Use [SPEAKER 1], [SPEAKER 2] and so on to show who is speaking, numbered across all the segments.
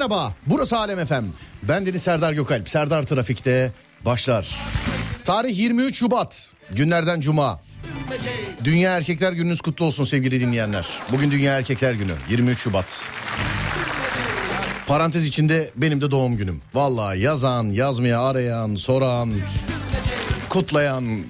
[SPEAKER 1] Merhaba. Burası Alem Efem. Ben Deniz Serdar Gökalp. Serdar Trafik'te başlar. Tarih 23 Şubat. Günlerden Cuma. Dünya Erkekler Gününüz kutlu olsun sevgili dinleyenler. Bugün Dünya Erkekler Günü 23 Şubat. Parantez içinde benim de doğum günüm. Vallahi yazan, yazmaya arayan, soran, kutlayan,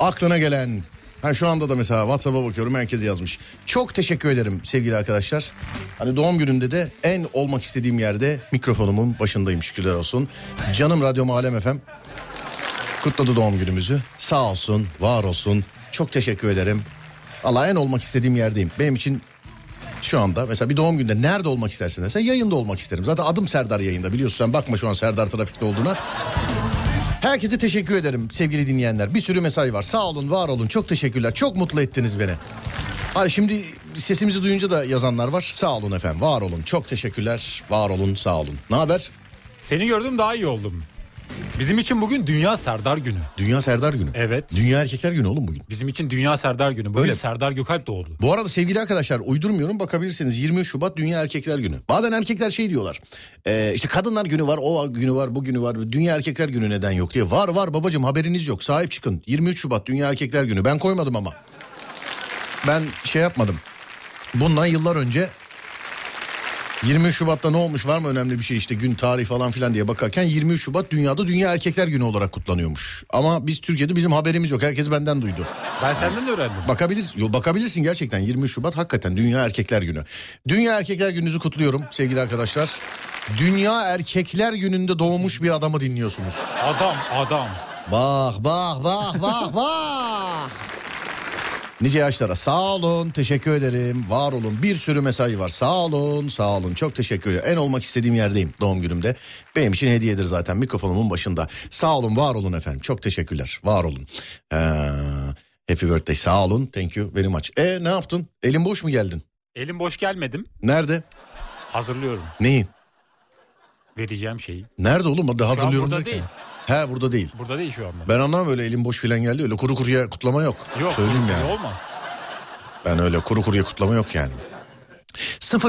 [SPEAKER 1] aklına gelen. Ha şu anda da mesela WhatsApp'a bakıyorum herkes yazmış. Çok teşekkür ederim sevgili arkadaşlar. Hani doğum gününde de en olmak istediğim yerde mikrofonumun başındayım şükürler olsun. Canım Radyo Alem FM kutladı doğum günümüzü. Sağ olsun, var olsun. Çok teşekkür ederim. Allah en olmak istediğim yerdeyim. Benim için şu anda mesela bir doğum gününde nerede olmak istersin desen yayında olmak isterim. Zaten adım Serdar yayında biliyorsun sen bakma şu an Serdar trafikte olduğuna. Herkese teşekkür ederim sevgili dinleyenler. Bir sürü mesaj var. Sağ olun, var olun. Çok teşekkürler. Çok mutlu ettiniz beni. Hadi şimdi sesimizi duyunca da yazanlar var. Sağ olun efendim. Var olun. Çok teşekkürler. Var olun. Sağ olun. Ne haber?
[SPEAKER 2] Seni gördüm daha iyi oldum. Bizim için bugün Dünya Serdar Günü.
[SPEAKER 1] Dünya Serdar Günü.
[SPEAKER 2] Evet.
[SPEAKER 1] Dünya Erkekler Günü oğlum bugün.
[SPEAKER 2] Bizim için Dünya Serdar Günü. Bugün
[SPEAKER 1] Öyle.
[SPEAKER 2] Serdar Gökalp doğdu.
[SPEAKER 1] Bu arada sevgili arkadaşlar uydurmuyorum bakabilirsiniz 23 Şubat Dünya Erkekler Günü. Bazen erkekler şey diyorlar e, işte kadınlar günü var o günü var bu günü var Dünya Erkekler Günü neden yok diye. Var var babacığım haberiniz yok sahip çıkın 23 Şubat Dünya Erkekler Günü ben koymadım ama. Ben şey yapmadım bundan yıllar önce 23 Şubat'ta ne olmuş var mı önemli bir şey işte gün tarih falan filan diye bakarken 23 Şubat dünyada Dünya Erkekler Günü olarak kutlanıyormuş. Ama biz Türkiye'de bizim haberimiz yok. Herkes benden duydu.
[SPEAKER 2] Ben senden de öğrendim.
[SPEAKER 1] Bakabilir, yo, bakabilirsin gerçekten 23 Şubat hakikaten Dünya Erkekler Günü. Dünya Erkekler Günü'nüzü kutluyorum sevgili arkadaşlar. Dünya Erkekler Günü'nde doğmuş bir adamı dinliyorsunuz.
[SPEAKER 2] Adam adam.
[SPEAKER 1] Bak bak bak bak bak. Nice yaşlara. Sağ olun teşekkür ederim. Var olun. Bir sürü mesaj var. Sağ olun sağ olun. Çok teşekkür ederim. En olmak istediğim yerdeyim doğum günümde. Benim için hediyedir zaten. Mikrofonumun başında. Sağ olun var olun efendim. Çok teşekkürler. Var olun. Ee, happy birthday. Sağ olun. Thank you very much. E ne yaptın? Elin boş mu geldin?
[SPEAKER 2] Elim boş gelmedim.
[SPEAKER 1] nerede?
[SPEAKER 2] Hazırlıyorum.
[SPEAKER 1] neyi?
[SPEAKER 2] Vereceğim şeyi.
[SPEAKER 1] nerede oğlum? Da hazırlıyorum
[SPEAKER 2] burada değil.
[SPEAKER 1] He burada değil
[SPEAKER 2] Burada değil şu anda.
[SPEAKER 1] ben anlamam öyle elim boş filan geldi öyle kuru kuruya kutlama yok,
[SPEAKER 2] Yok.
[SPEAKER 1] söyleyeyim yani.
[SPEAKER 2] Olmaz.
[SPEAKER 1] Ben öyle kuru kuruya kutlama yok yani.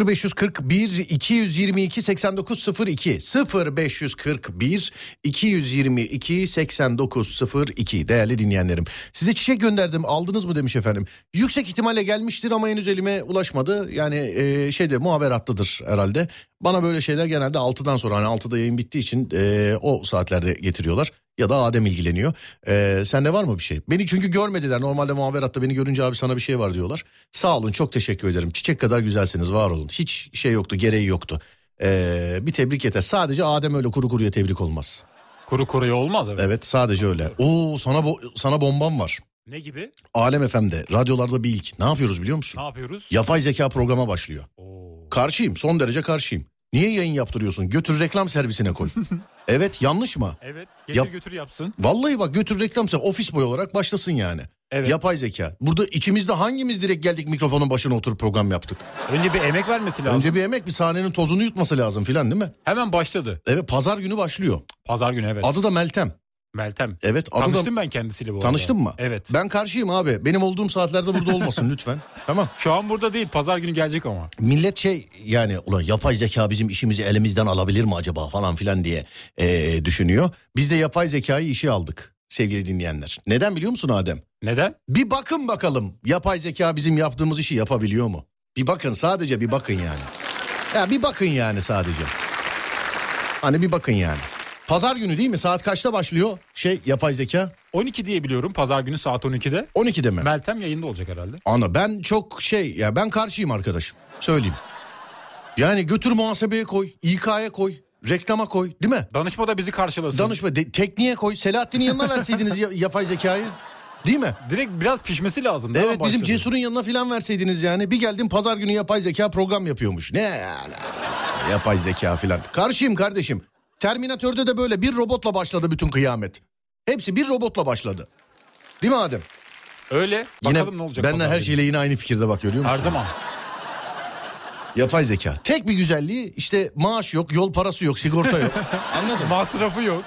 [SPEAKER 1] 0541 222 8902 0541 222 8902 değerli dinleyenlerim. Size çiçek gönderdim aldınız mı demiş efendim. Yüksek ihtimalle gelmiştir ama henüz elime ulaşmadı. Yani e, şeyde muhaberatlıdır herhalde. Bana böyle şeyler genelde 6'dan sonra hani 6'da yayın bittiği için e, o saatlerde getiriyorlar. Ya da Adem ilgileniyor. E, sende var mı bir şey? Beni çünkü görmediler. Normalde muhaberatta beni görünce abi sana bir şey var diyorlar. Sağ olun çok teşekkür ederim. Çiçek kadar güzelsiniz var olun. Hiç şey yoktu gereği yoktu. E, bir tebrik yeter. Sadece Adem öyle kuru kuruya tebrik olmaz.
[SPEAKER 2] Kuru kuruya olmaz evet.
[SPEAKER 1] Evet sadece öyle. Oo sana bo- sana bombam var.
[SPEAKER 2] Ne gibi?
[SPEAKER 1] Alem FM'de radyolarda bir ilk. Ne yapıyoruz biliyor musun?
[SPEAKER 2] Ne yapıyoruz?
[SPEAKER 1] Yapay zeka programa başlıyor.
[SPEAKER 2] Oo.
[SPEAKER 1] Karşıyım son derece karşıyım. Niye yayın yaptırıyorsun? Götür reklam servisine koy. evet yanlış mı?
[SPEAKER 2] Evet. Getir
[SPEAKER 1] Yap-
[SPEAKER 2] götür yapsın.
[SPEAKER 1] Vallahi bak götür reklam servisine ofis boy olarak başlasın yani.
[SPEAKER 2] Evet.
[SPEAKER 1] Yapay zeka. Burada içimizde hangimiz direkt geldik mikrofonun başına oturup program yaptık?
[SPEAKER 2] Önce bir emek vermesi lazım.
[SPEAKER 1] Önce bir emek bir sahnenin tozunu yutması lazım filan değil mi?
[SPEAKER 2] Hemen başladı.
[SPEAKER 1] Evet pazar günü başlıyor.
[SPEAKER 2] Pazar günü evet.
[SPEAKER 1] Adı da Meltem.
[SPEAKER 2] Meltem.
[SPEAKER 1] Evet
[SPEAKER 2] Tanıştım
[SPEAKER 1] da...
[SPEAKER 2] ben kendisiyle bu arada.
[SPEAKER 1] Tanıştın mı?
[SPEAKER 2] Evet.
[SPEAKER 1] Ben karşıyım abi. Benim olduğum saatlerde burada olmasın lütfen. Tamam.
[SPEAKER 2] Şu an burada değil. Pazar günü gelecek ama.
[SPEAKER 1] Millet şey yani ulan yapay zeka bizim işimizi elimizden alabilir mi acaba falan filan diye eee, düşünüyor. Biz de yapay zekayı işe aldık sevgili dinleyenler. Neden biliyor musun Adem?
[SPEAKER 2] Neden?
[SPEAKER 1] Bir bakın bakalım yapay zeka bizim yaptığımız işi yapabiliyor mu? Bir bakın sadece bir bakın yani. Ya bir bakın yani sadece. Hani bir bakın yani. Pazar günü değil mi? Saat kaçta başlıyor şey yapay zeka?
[SPEAKER 2] 12 diye biliyorum. Pazar günü saat 12'de.
[SPEAKER 1] 12'de mi?
[SPEAKER 2] Meltem yayında olacak herhalde.
[SPEAKER 1] Ana ben çok şey ya ben karşıyım arkadaşım. Söyleyeyim. Yani götür muhasebeye koy, İK'ya koy, reklama koy değil mi?
[SPEAKER 2] Danışma da bizi karşılasın.
[SPEAKER 1] Danışma de- tekniğe koy. Selahattin'in yanına verseydiniz ya- yapay zekayı. Değil mi?
[SPEAKER 2] Direkt biraz pişmesi lazım.
[SPEAKER 1] Evet bizim
[SPEAKER 2] başladı?
[SPEAKER 1] Cesur'un yanına filan verseydiniz yani. Bir geldim pazar günü yapay zeka program yapıyormuş. Ne yani? Yapay zeka filan. Karşıyım kardeşim. Terminatör'de de böyle bir robotla başladı bütün kıyamet. Hepsi bir robotla başladı. Değil mi Adem?
[SPEAKER 2] Öyle.
[SPEAKER 1] Yine
[SPEAKER 2] Bakalım ne olacak.
[SPEAKER 1] benle her şeyle yine aynı fikirde bak görüyor musun?
[SPEAKER 2] Her zaman.
[SPEAKER 1] Yapay zeka. Tek bir güzelliği işte maaş yok, yol parası yok, sigorta yok. Anladın mı?
[SPEAKER 2] Masrafı yok.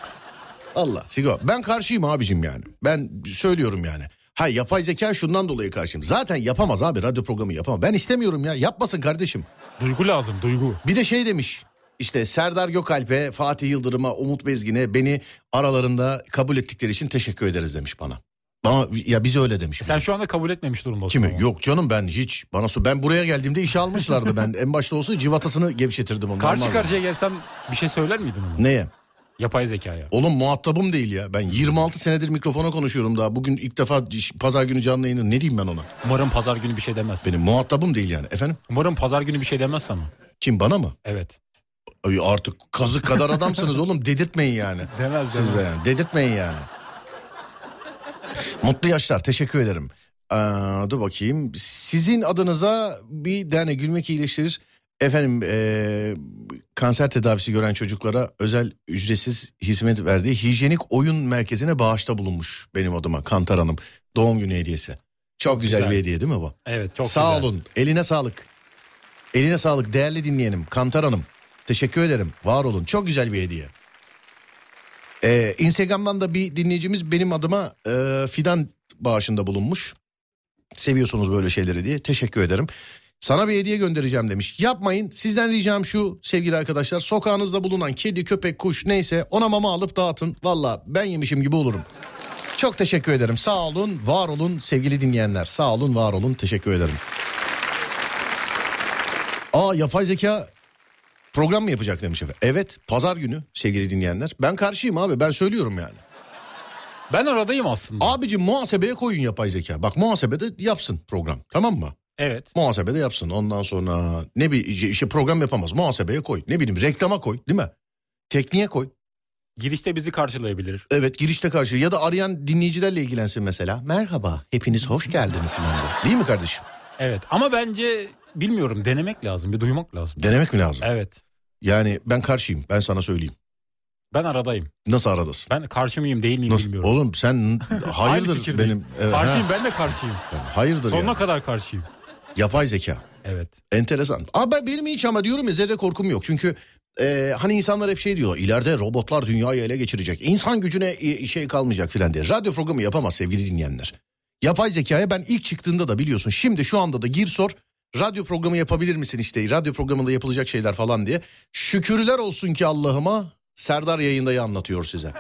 [SPEAKER 1] Allah sigorta. Ben karşıyım abicim yani. Ben söylüyorum yani. Ha yapay zeka şundan dolayı karşıyım. Zaten yapamaz abi radyo programı yapamaz. Ben istemiyorum ya yapmasın kardeşim.
[SPEAKER 2] Duygu lazım duygu.
[SPEAKER 1] Bir de şey demiş. İşte Serdar Gökalp'e, Fatih Yıldırım'a, Umut Bezgin'e beni aralarında kabul ettikleri için teşekkür ederiz demiş bana. Bana ya biz öyle demiş.
[SPEAKER 2] Sen şu anda kabul etmemiş durumdasın.
[SPEAKER 1] Kimi?
[SPEAKER 2] ama.
[SPEAKER 1] Yok canım ben hiç. Bana sor. Ben buraya geldiğimde işe almışlardı ben. En başta olsa civatasını gevşetirdim onu.
[SPEAKER 2] Karşı karşıya gelsen bir şey söyler miydin ona?
[SPEAKER 1] Neye?
[SPEAKER 2] Yapay zekaya.
[SPEAKER 1] Oğlum muhatabım değil ya. Ben 26 senedir mikrofona konuşuyorum daha. Bugün ilk defa pazar günü canlı yayını ne diyeyim ben ona?
[SPEAKER 2] Umarım pazar günü bir şey demez.
[SPEAKER 1] Benim muhatabım değil yani. Efendim?
[SPEAKER 2] Umarım pazar günü bir şey demez sana.
[SPEAKER 1] Kim bana mı?
[SPEAKER 2] Evet.
[SPEAKER 1] Ay artık kazık kadar adamsınız oğlum. Dedirtmeyin yani.
[SPEAKER 2] Demez
[SPEAKER 1] Siz de yani. Dedirtmeyin yani. Mutlu yaşlar. Teşekkür ederim. Aa, dur bakayım. Sizin adınıza bir tane gülmek iyileştirir. Efendim eee, kanser tedavisi gören çocuklara özel ücretsiz hizmet verdiği hijyenik oyun merkezine bağışta bulunmuş benim adıma Kantar Hanım. Doğum günü hediyesi. Çok güzel,
[SPEAKER 2] Güzel.
[SPEAKER 1] bir hediye değil mi bu?
[SPEAKER 2] Evet çok
[SPEAKER 1] Sağ
[SPEAKER 2] güzel.
[SPEAKER 1] olun. Eline sağlık. Eline sağlık değerli dinleyenim. Kantar Hanım. Teşekkür ederim. Var olun. Çok güzel bir hediye. Ee, Instagram'dan da bir dinleyicimiz benim adıma e, fidan bağışında bulunmuş. Seviyorsunuz böyle şeyleri diye. Teşekkür ederim. Sana bir hediye göndereceğim demiş. Yapmayın. Sizden ricam şu sevgili arkadaşlar. Sokağınızda bulunan kedi, köpek, kuş neyse ona mama alıp dağıtın. Valla ben yemişim gibi olurum. Çok teşekkür ederim. Sağ olun, var olun sevgili dinleyenler. Sağ olun, var olun. Teşekkür ederim. Aa yapay zeka Program mı yapacak demiş efendim. Evet pazar günü sevgili dinleyenler. Ben karşıyım abi ben söylüyorum yani.
[SPEAKER 2] Ben aradayım aslında.
[SPEAKER 1] Abicim muhasebeye koyun yapay zeka. Bak muhasebede yapsın program tamam mı?
[SPEAKER 2] Evet.
[SPEAKER 1] Muhasebede yapsın. Ondan sonra ne bir işte program yapamaz. Muhasebeye koy. Ne bileyim reklama koy değil mi? Tekniğe koy.
[SPEAKER 2] Girişte bizi karşılayabilir.
[SPEAKER 1] Evet girişte karşı ya da arayan dinleyicilerle ilgilensin mesela. Merhaba hepiniz hoş geldiniz falan diye. Değil mi kardeşim?
[SPEAKER 2] Evet ama bence bilmiyorum denemek lazım bir duymak lazım.
[SPEAKER 1] Denemek mi lazım?
[SPEAKER 2] Evet.
[SPEAKER 1] Yani ben karşıyım ben sana söyleyeyim.
[SPEAKER 2] Ben aradayım.
[SPEAKER 1] Nasıl aradasın?
[SPEAKER 2] Ben karşı mıyım değil miyim
[SPEAKER 1] Nasıl?
[SPEAKER 2] bilmiyorum.
[SPEAKER 1] Oğlum sen hayırdır benim. Evet,
[SPEAKER 2] karşıyım
[SPEAKER 1] ha.
[SPEAKER 2] ben de karşıyım.
[SPEAKER 1] Yani hayırdır
[SPEAKER 2] Sonuna
[SPEAKER 1] ya.
[SPEAKER 2] kadar karşıyım.
[SPEAKER 1] Yapay zeka.
[SPEAKER 2] Evet.
[SPEAKER 1] Enteresan. Ben- benim hiç ama diyorum ya zerre korkum yok. Çünkü e, hani insanlar hep şey diyor. ileride robotlar dünyayı ele geçirecek. İnsan gücüne e, şey kalmayacak filan diye. Radyo programı yapamaz sevgili dinleyenler. Yapay zekaya ben ilk çıktığında da biliyorsun. Şimdi şu anda da gir sor. Radyo programı yapabilir misin işte? Radyo programında yapılacak şeyler falan diye. Şükürler olsun ki Allah'ıma Serdar yayındayı anlatıyor size.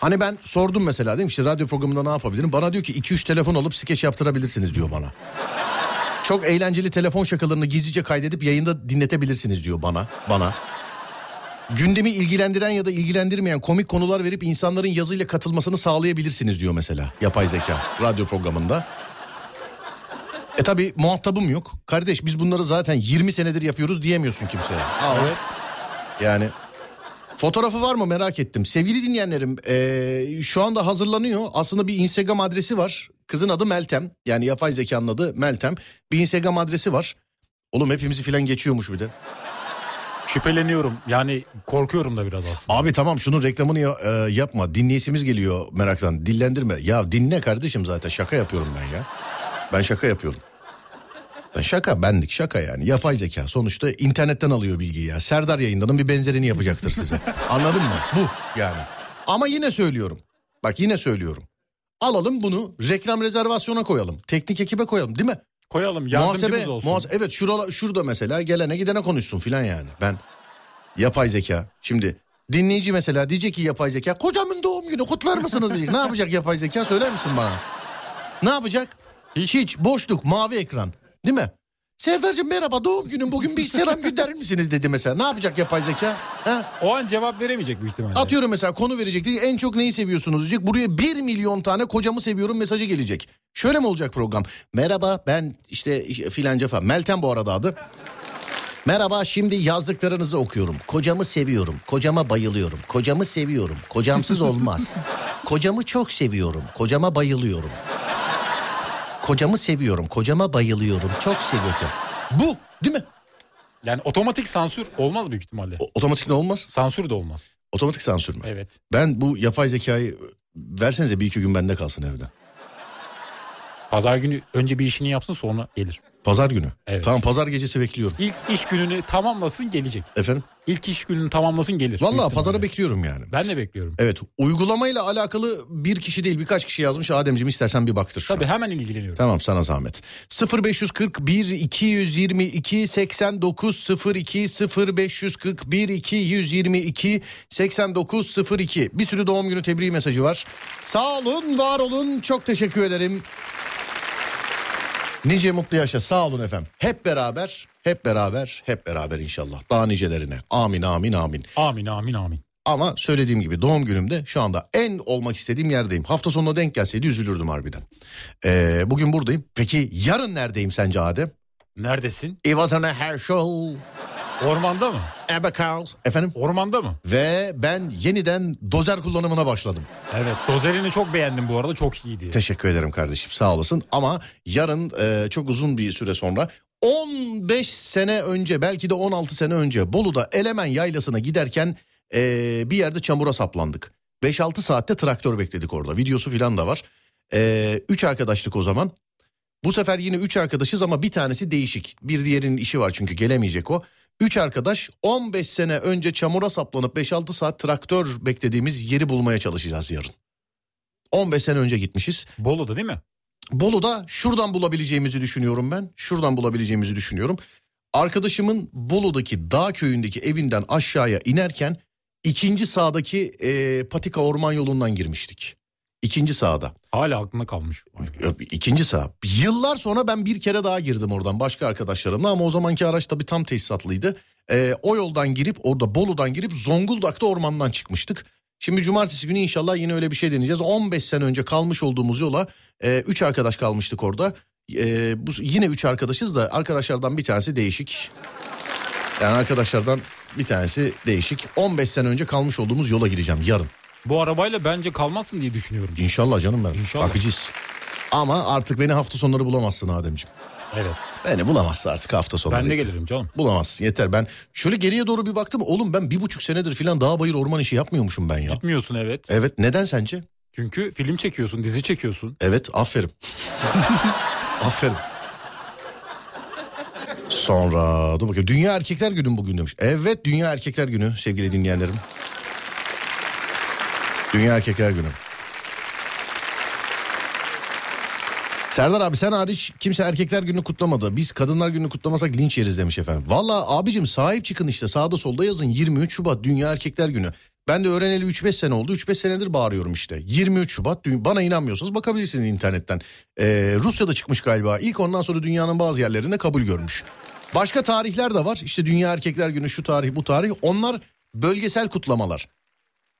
[SPEAKER 1] Hani ben sordum mesela değil mi işte radyo programında ne yapabilirim? Bana diyor ki 2-3 telefon alıp skeç yaptırabilirsiniz diyor bana. Çok eğlenceli telefon şakalarını gizlice kaydedip yayında dinletebilirsiniz diyor bana. Bana. Gündemi ilgilendiren ya da ilgilendirmeyen komik konular verip insanların yazıyla katılmasını sağlayabilirsiniz diyor mesela yapay zeka radyo programında. E tabi muhatabım yok. Kardeş biz bunları zaten 20 senedir yapıyoruz diyemiyorsun kimseye. Aa,
[SPEAKER 2] Evet.
[SPEAKER 1] yani fotoğrafı var mı merak ettim. Sevgili dinleyenlerim eee, şu anda hazırlanıyor. Aslında bir Instagram adresi var. Kızın adı Meltem. Yani yapay zekanın adı Meltem. Bir Instagram adresi var. Oğlum hepimizi filan geçiyormuş bir de.
[SPEAKER 2] Şüpheleniyorum. Yani korkuyorum da biraz aslında.
[SPEAKER 1] Abi tamam şunun reklamını ya- e, yapma. Dinleyicimiz geliyor meraktan. Dillendirme. Ya dinle kardeşim zaten şaka yapıyorum ben ya. Ben şaka yapıyorum. Ben şaka bendik şaka yani. Yapay zeka sonuçta internetten alıyor bilgiyi ya. Serdar yayındanın bir benzerini yapacaktır size. Anladın mı? Bu yani. Ama yine söylüyorum. Bak yine söylüyorum. Alalım bunu reklam rezervasyona koyalım. Teknik ekibe koyalım değil mi?
[SPEAKER 2] Koyalım yardımcımız
[SPEAKER 1] Muhasebe,
[SPEAKER 2] olsun.
[SPEAKER 1] muhase- evet şurala, şurada mesela gelene gidene konuşsun filan yani. Ben yapay zeka. Şimdi dinleyici mesela diyecek ki yapay zeka kocamın doğum günü kutlar mısınız diyecek. ne yapacak yapay zeka söyler misin bana? Ne yapacak? Hiç. Boşluk mavi ekran değil mi? Serdar'cığım merhaba doğum günüm bugün bir selam gönderir misiniz dedi mesela. Ne yapacak yapay zeka? Ha?
[SPEAKER 2] O an cevap veremeyecek büyük ihtimalle.
[SPEAKER 1] Atıyorum mesela konu verecek diye en çok neyi seviyorsunuz diyecek. Buraya 1 milyon tane kocamı seviyorum mesajı gelecek. Şöyle mi olacak program? Merhaba ben işte filanca falan. Meltem bu arada adı. Merhaba şimdi yazdıklarınızı okuyorum. Kocamı seviyorum. Kocama bayılıyorum. Kocamı seviyorum. Kocamsız olmaz. Kocamı çok seviyorum. Kocama bayılıyorum. Kocamı seviyorum. Kocama bayılıyorum. Çok seviyorum. Bu değil mi?
[SPEAKER 2] Yani otomatik sansür olmaz büyük ihtimalle.
[SPEAKER 1] O- otomatik ne olmaz?
[SPEAKER 2] Sansür de olmaz.
[SPEAKER 1] Otomatik sansür mü?
[SPEAKER 2] Evet.
[SPEAKER 1] Ben bu yapay zekayı versenize bir iki gün bende kalsın evde.
[SPEAKER 2] Pazar günü önce bir işini yapsın sonra gelir.
[SPEAKER 1] Pazar günü.
[SPEAKER 2] Evet.
[SPEAKER 1] Tamam pazar gecesi bekliyorum.
[SPEAKER 2] İlk iş gününü tamamlasın gelecek.
[SPEAKER 1] Efendim?
[SPEAKER 2] İlk iş gününü tamamlasın gelir. ihtimalle.
[SPEAKER 1] pazara bekliyorum yani.
[SPEAKER 2] Ben de bekliyorum.
[SPEAKER 1] Evet uygulamayla alakalı bir kişi değil birkaç kişi yazmış. Ademciğim istersen bir baktır şu
[SPEAKER 2] Tabii hemen ilgileniyorum.
[SPEAKER 1] Tamam sana zahmet. 0541 222 89 02 0541 222 89 02 bir sürü doğum günü tebriği mesajı var. Sağ olun, var olun. Çok teşekkür ederim. Nice mutlu yaşa. Sağ olun efendim. Hep beraber, hep beraber, hep beraber inşallah. Daha nicelerine. Amin, amin, amin.
[SPEAKER 2] Amin amin amin.
[SPEAKER 1] Ama söylediğim gibi doğum günümde şu anda en olmak istediğim yerdeyim. Hafta sonuna denk gelseydi üzülürdüm harbiden. Ee, bugün buradayım. Peki yarın neredeyim sence Adem?
[SPEAKER 2] Neredesin?
[SPEAKER 1] Ivatana Herschel.
[SPEAKER 2] Ormanda mı?
[SPEAKER 1] Abacows. Efendim?
[SPEAKER 2] Ormanda mı?
[SPEAKER 1] Ve ben yeniden dozer kullanımına başladım.
[SPEAKER 2] Evet. Dozerini çok beğendim bu arada. Çok iyiydi.
[SPEAKER 1] Teşekkür ederim kardeşim sağ olasın. Ama yarın e, çok uzun bir süre sonra 15 sene önce belki de 16 sene önce Bolu'da Elemen Yaylası'na giderken e, bir yerde çamura saplandık. 5-6 saatte traktör bekledik orada videosu falan da var. 3 arkadaşlık o zaman. Bu sefer yine 3 arkadaşız ama bir tanesi değişik. Bir diğerinin işi var çünkü gelemeyecek o. 3 arkadaş 15 sene önce çamura saplanıp 5-6 saat traktör beklediğimiz yeri bulmaya çalışacağız yarın. 15 sene önce gitmişiz.
[SPEAKER 2] Bolu'da değil mi?
[SPEAKER 1] Bolu'da şuradan bulabileceğimizi düşünüyorum ben. Şuradan bulabileceğimizi düşünüyorum. Arkadaşımın Bolu'daki dağ köyündeki evinden aşağıya inerken ikinci sağdaki e, patika orman yolundan girmiştik. İkinci sahada.
[SPEAKER 2] Hala aklımda kalmış.
[SPEAKER 1] İkinci saha. Yıllar sonra ben bir kere daha girdim oradan başka arkadaşlarımla ama o zamanki araç tabii tam tesisatlıydı. Ee, o yoldan girip orada Bolu'dan girip Zonguldak'ta ormandan çıkmıştık. Şimdi cumartesi günü inşallah yine öyle bir şey deneyeceğiz. 15 sene önce kalmış olduğumuz yola 3 arkadaş kalmıştık orada. E, bu yine 3 arkadaşız da arkadaşlardan bir tanesi değişik. Yani arkadaşlardan bir tanesi değişik. 15 sene önce kalmış olduğumuz yola gideceğim yarın.
[SPEAKER 2] Bu arabayla bence kalmazsın diye düşünüyorum.
[SPEAKER 1] İnşallah canım ben.
[SPEAKER 2] İnşallah.
[SPEAKER 1] Bakacağız. Ama artık beni hafta sonları bulamazsın Ademciğim.
[SPEAKER 2] Evet.
[SPEAKER 1] Beni bulamazsın artık hafta sonları.
[SPEAKER 2] Ben de gelirim canım.
[SPEAKER 1] Bulamazsın yeter ben. Şöyle geriye doğru bir baktım. Oğlum ben bir buçuk senedir filan dağ bayır orman işi yapmıyormuşum ben ya.
[SPEAKER 2] Gitmiyorsun evet.
[SPEAKER 1] Evet neden sence?
[SPEAKER 2] Çünkü film çekiyorsun, dizi çekiyorsun.
[SPEAKER 1] Evet aferin. aferin. Sonra dur bakayım. Dünya Erkekler Günü bugün demiş. Evet Dünya Erkekler Günü sevgili dinleyenlerim. Dünya Erkekler Günü. Serdar abi sen hariç kimse erkekler gününü kutlamadı. Biz kadınlar gününü kutlamasak linç yeriz demiş efendim. Valla abicim sahip çıkın işte sağda solda yazın 23 Şubat Dünya Erkekler Günü. Ben de öğreneli 3-5 sene oldu. 3-5 senedir bağırıyorum işte. 23 Şubat bana inanmıyorsanız bakabilirsiniz internetten. Ee, Rusya'da çıkmış galiba. İlk ondan sonra dünyanın bazı yerlerinde kabul görmüş. Başka tarihler de var. İşte Dünya Erkekler Günü şu tarih bu tarih. Onlar bölgesel kutlamalar.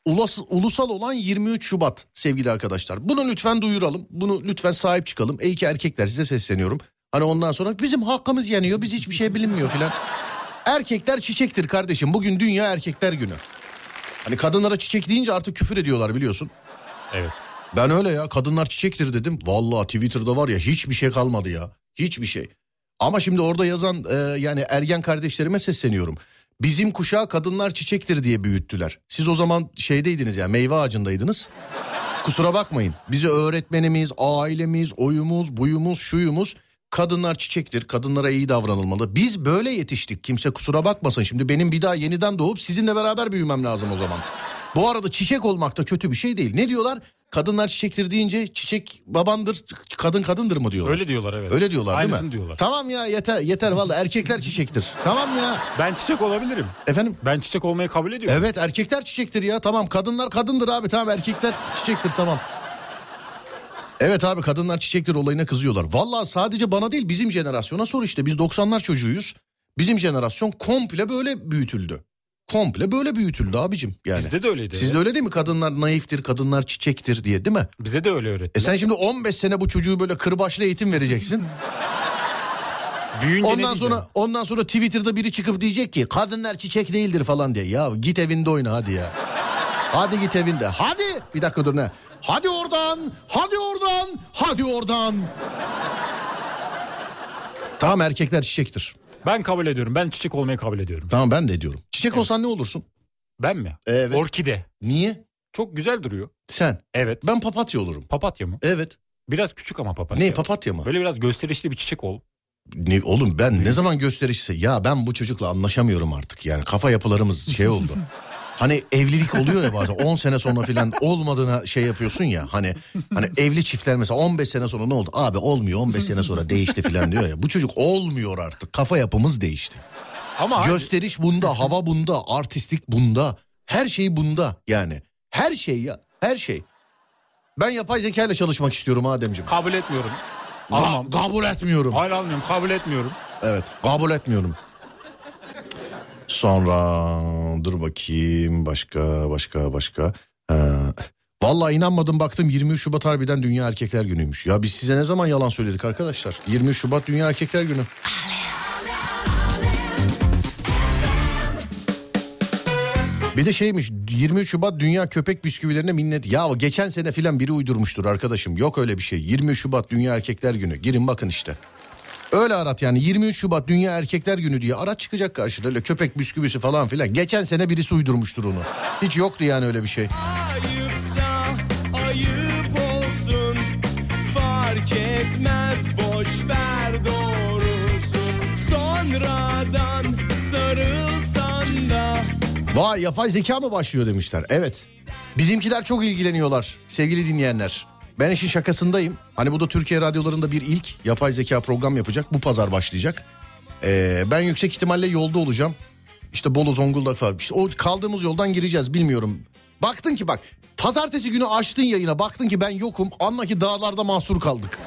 [SPEAKER 1] Ulas, ulusal olan 23 Şubat sevgili arkadaşlar. Bunu lütfen duyuralım. Bunu lütfen sahip çıkalım. Ey ki erkekler size sesleniyorum. Hani ondan sonra bizim hakkımız yanıyor. Biz hiçbir şey bilinmiyor filan. Erkekler çiçektir kardeşim. Bugün Dünya Erkekler Günü. Hani kadınlara çiçek deyince artık küfür ediyorlar biliyorsun.
[SPEAKER 2] Evet.
[SPEAKER 1] Ben öyle ya kadınlar çiçektir dedim. Vallahi Twitter'da var ya hiçbir şey kalmadı ya. Hiçbir şey. Ama şimdi orada yazan e, yani ergen kardeşlerime sesleniyorum. Bizim kuşağı kadınlar çiçektir diye büyüttüler. Siz o zaman şeydeydiniz ya meyve ağacındaydınız. Kusura bakmayın. Bizi öğretmenimiz, ailemiz, oyumuz, buyumuz, şuyumuz kadınlar çiçektir. Kadınlara iyi davranılmalı. Biz böyle yetiştik. Kimse kusura bakmasın. Şimdi benim bir daha yeniden doğup sizinle beraber büyümem lazım o zaman. Bu arada çiçek olmak da kötü bir şey değil. Ne diyorlar? Kadınlar çiçektir deyince çiçek babandır, kadın kadındır mı diyorlar?
[SPEAKER 2] Öyle diyorlar evet.
[SPEAKER 1] Öyle diyorlar değil
[SPEAKER 2] Aynısını
[SPEAKER 1] mi?
[SPEAKER 2] diyorlar.
[SPEAKER 1] Tamam ya yeter yeter valla erkekler çiçektir. Tamam ya.
[SPEAKER 2] Ben çiçek olabilirim.
[SPEAKER 1] Efendim?
[SPEAKER 2] Ben çiçek olmayı kabul ediyorum.
[SPEAKER 1] Evet erkekler çiçektir ya tamam kadınlar kadındır abi tamam erkekler çiçektir tamam. Evet abi kadınlar çiçektir olayına kızıyorlar. Vallahi sadece bana değil bizim jenerasyona sor işte biz 90'lar çocuğuyuz. Bizim jenerasyon komple böyle büyütüldü. Komple böyle büyütüldü abicim yani.
[SPEAKER 2] Bizde de öyleydi.
[SPEAKER 1] Sizde öyle değil mi? Kadınlar naiftir, kadınlar çiçektir diye değil mi?
[SPEAKER 2] Bize de öyle
[SPEAKER 1] E
[SPEAKER 2] öğrettiler.
[SPEAKER 1] sen şimdi 15 sene bu çocuğu böyle kırbaçlı eğitim vereceksin.
[SPEAKER 2] Büyüyünce ne
[SPEAKER 1] Ondan sonra ondan sonra Twitter'da biri çıkıp diyecek ki kadınlar çiçek değildir falan diye. Ya git evinde oyna hadi ya. Hadi git evinde. Hadi. Bir dakika dur ne? Hadi oradan. Hadi oradan. Hadi oradan. Tamam erkekler çiçektir.
[SPEAKER 2] Ben kabul ediyorum. Ben çiçek olmayı kabul ediyorum.
[SPEAKER 1] Tamam ben de diyorum. Çiçek olsan ne olursun?
[SPEAKER 2] Ben mi?
[SPEAKER 1] Evet.
[SPEAKER 2] Orkide.
[SPEAKER 1] Niye?
[SPEAKER 2] Çok güzel duruyor.
[SPEAKER 1] Sen.
[SPEAKER 2] Evet.
[SPEAKER 1] Ben papatya olurum.
[SPEAKER 2] Papatya mı?
[SPEAKER 1] Evet.
[SPEAKER 2] Biraz küçük ama papatya.
[SPEAKER 1] Ne papatya mı?
[SPEAKER 2] Böyle biraz gösterişli bir çiçek ol.
[SPEAKER 1] Ne, oğlum ben ne zaman gösterişse ya ben bu çocukla anlaşamıyorum artık yani kafa yapılarımız şey oldu. Hani evlilik oluyor ya bazen 10 sene sonra filan olmadığına şey yapıyorsun ya hani hani evli çiftler mesela 15 sene sonra ne oldu? Abi olmuyor 15 sene sonra değişti filan diyor ya. Bu çocuk olmuyor artık. Kafa yapımız değişti.
[SPEAKER 2] Ama
[SPEAKER 1] Gösteriş bunda, hava bunda, artistlik bunda. Her şey bunda yani. Her şey ya, her şey. Ben yapay zeka ile çalışmak istiyorum Ademciğim.
[SPEAKER 2] kabul etmiyorum.
[SPEAKER 1] Ka-
[SPEAKER 2] Almam.
[SPEAKER 1] kabul etmiyorum.
[SPEAKER 2] Hayır almıyorum. Kabul etmiyorum.
[SPEAKER 1] Evet kabul etmiyorum. Sonra dur bakayım başka başka başka. Ee, vallahi inanmadım baktım 23 Şubat harbiden Dünya Erkekler Günü'ymüş. Ya biz size ne zaman yalan söyledik arkadaşlar? 23 Şubat Dünya Erkekler Günü. Bir de şeymiş 23 Şubat Dünya Köpek Bisküvilerine minnet. Ya geçen sene filan biri uydurmuştur arkadaşım. Yok öyle bir şey. 23 Şubat Dünya Erkekler Günü. Girin bakın işte. Öyle arat yani 23 Şubat Dünya Erkekler Günü diye arat çıkacak karşıda öyle köpek bisküvisi falan filan. Geçen sene birisi uydurmuştur onu. Hiç yoktu yani öyle bir şey.
[SPEAKER 3] Ayıpsa ayıp olsun Fark etmez boş ver doğrusun Sonradan sarılsan da
[SPEAKER 1] Vay yapay zeka mı başlıyor demişler. Evet. Bizimkiler çok ilgileniyorlar sevgili dinleyenler. Ben işin şakasındayım. Hani bu da Türkiye radyolarında bir ilk yapay zeka program yapacak. Bu pazar başlayacak. Ee, ben yüksek ihtimalle yolda olacağım. İşte Bolu Zonguldak falan. İşte o kaldığımız yoldan gireceğiz bilmiyorum. Baktın ki bak Pazartesi günü açtın yayına baktın ki ben yokum. Anla ki dağlarda mahsur kaldık.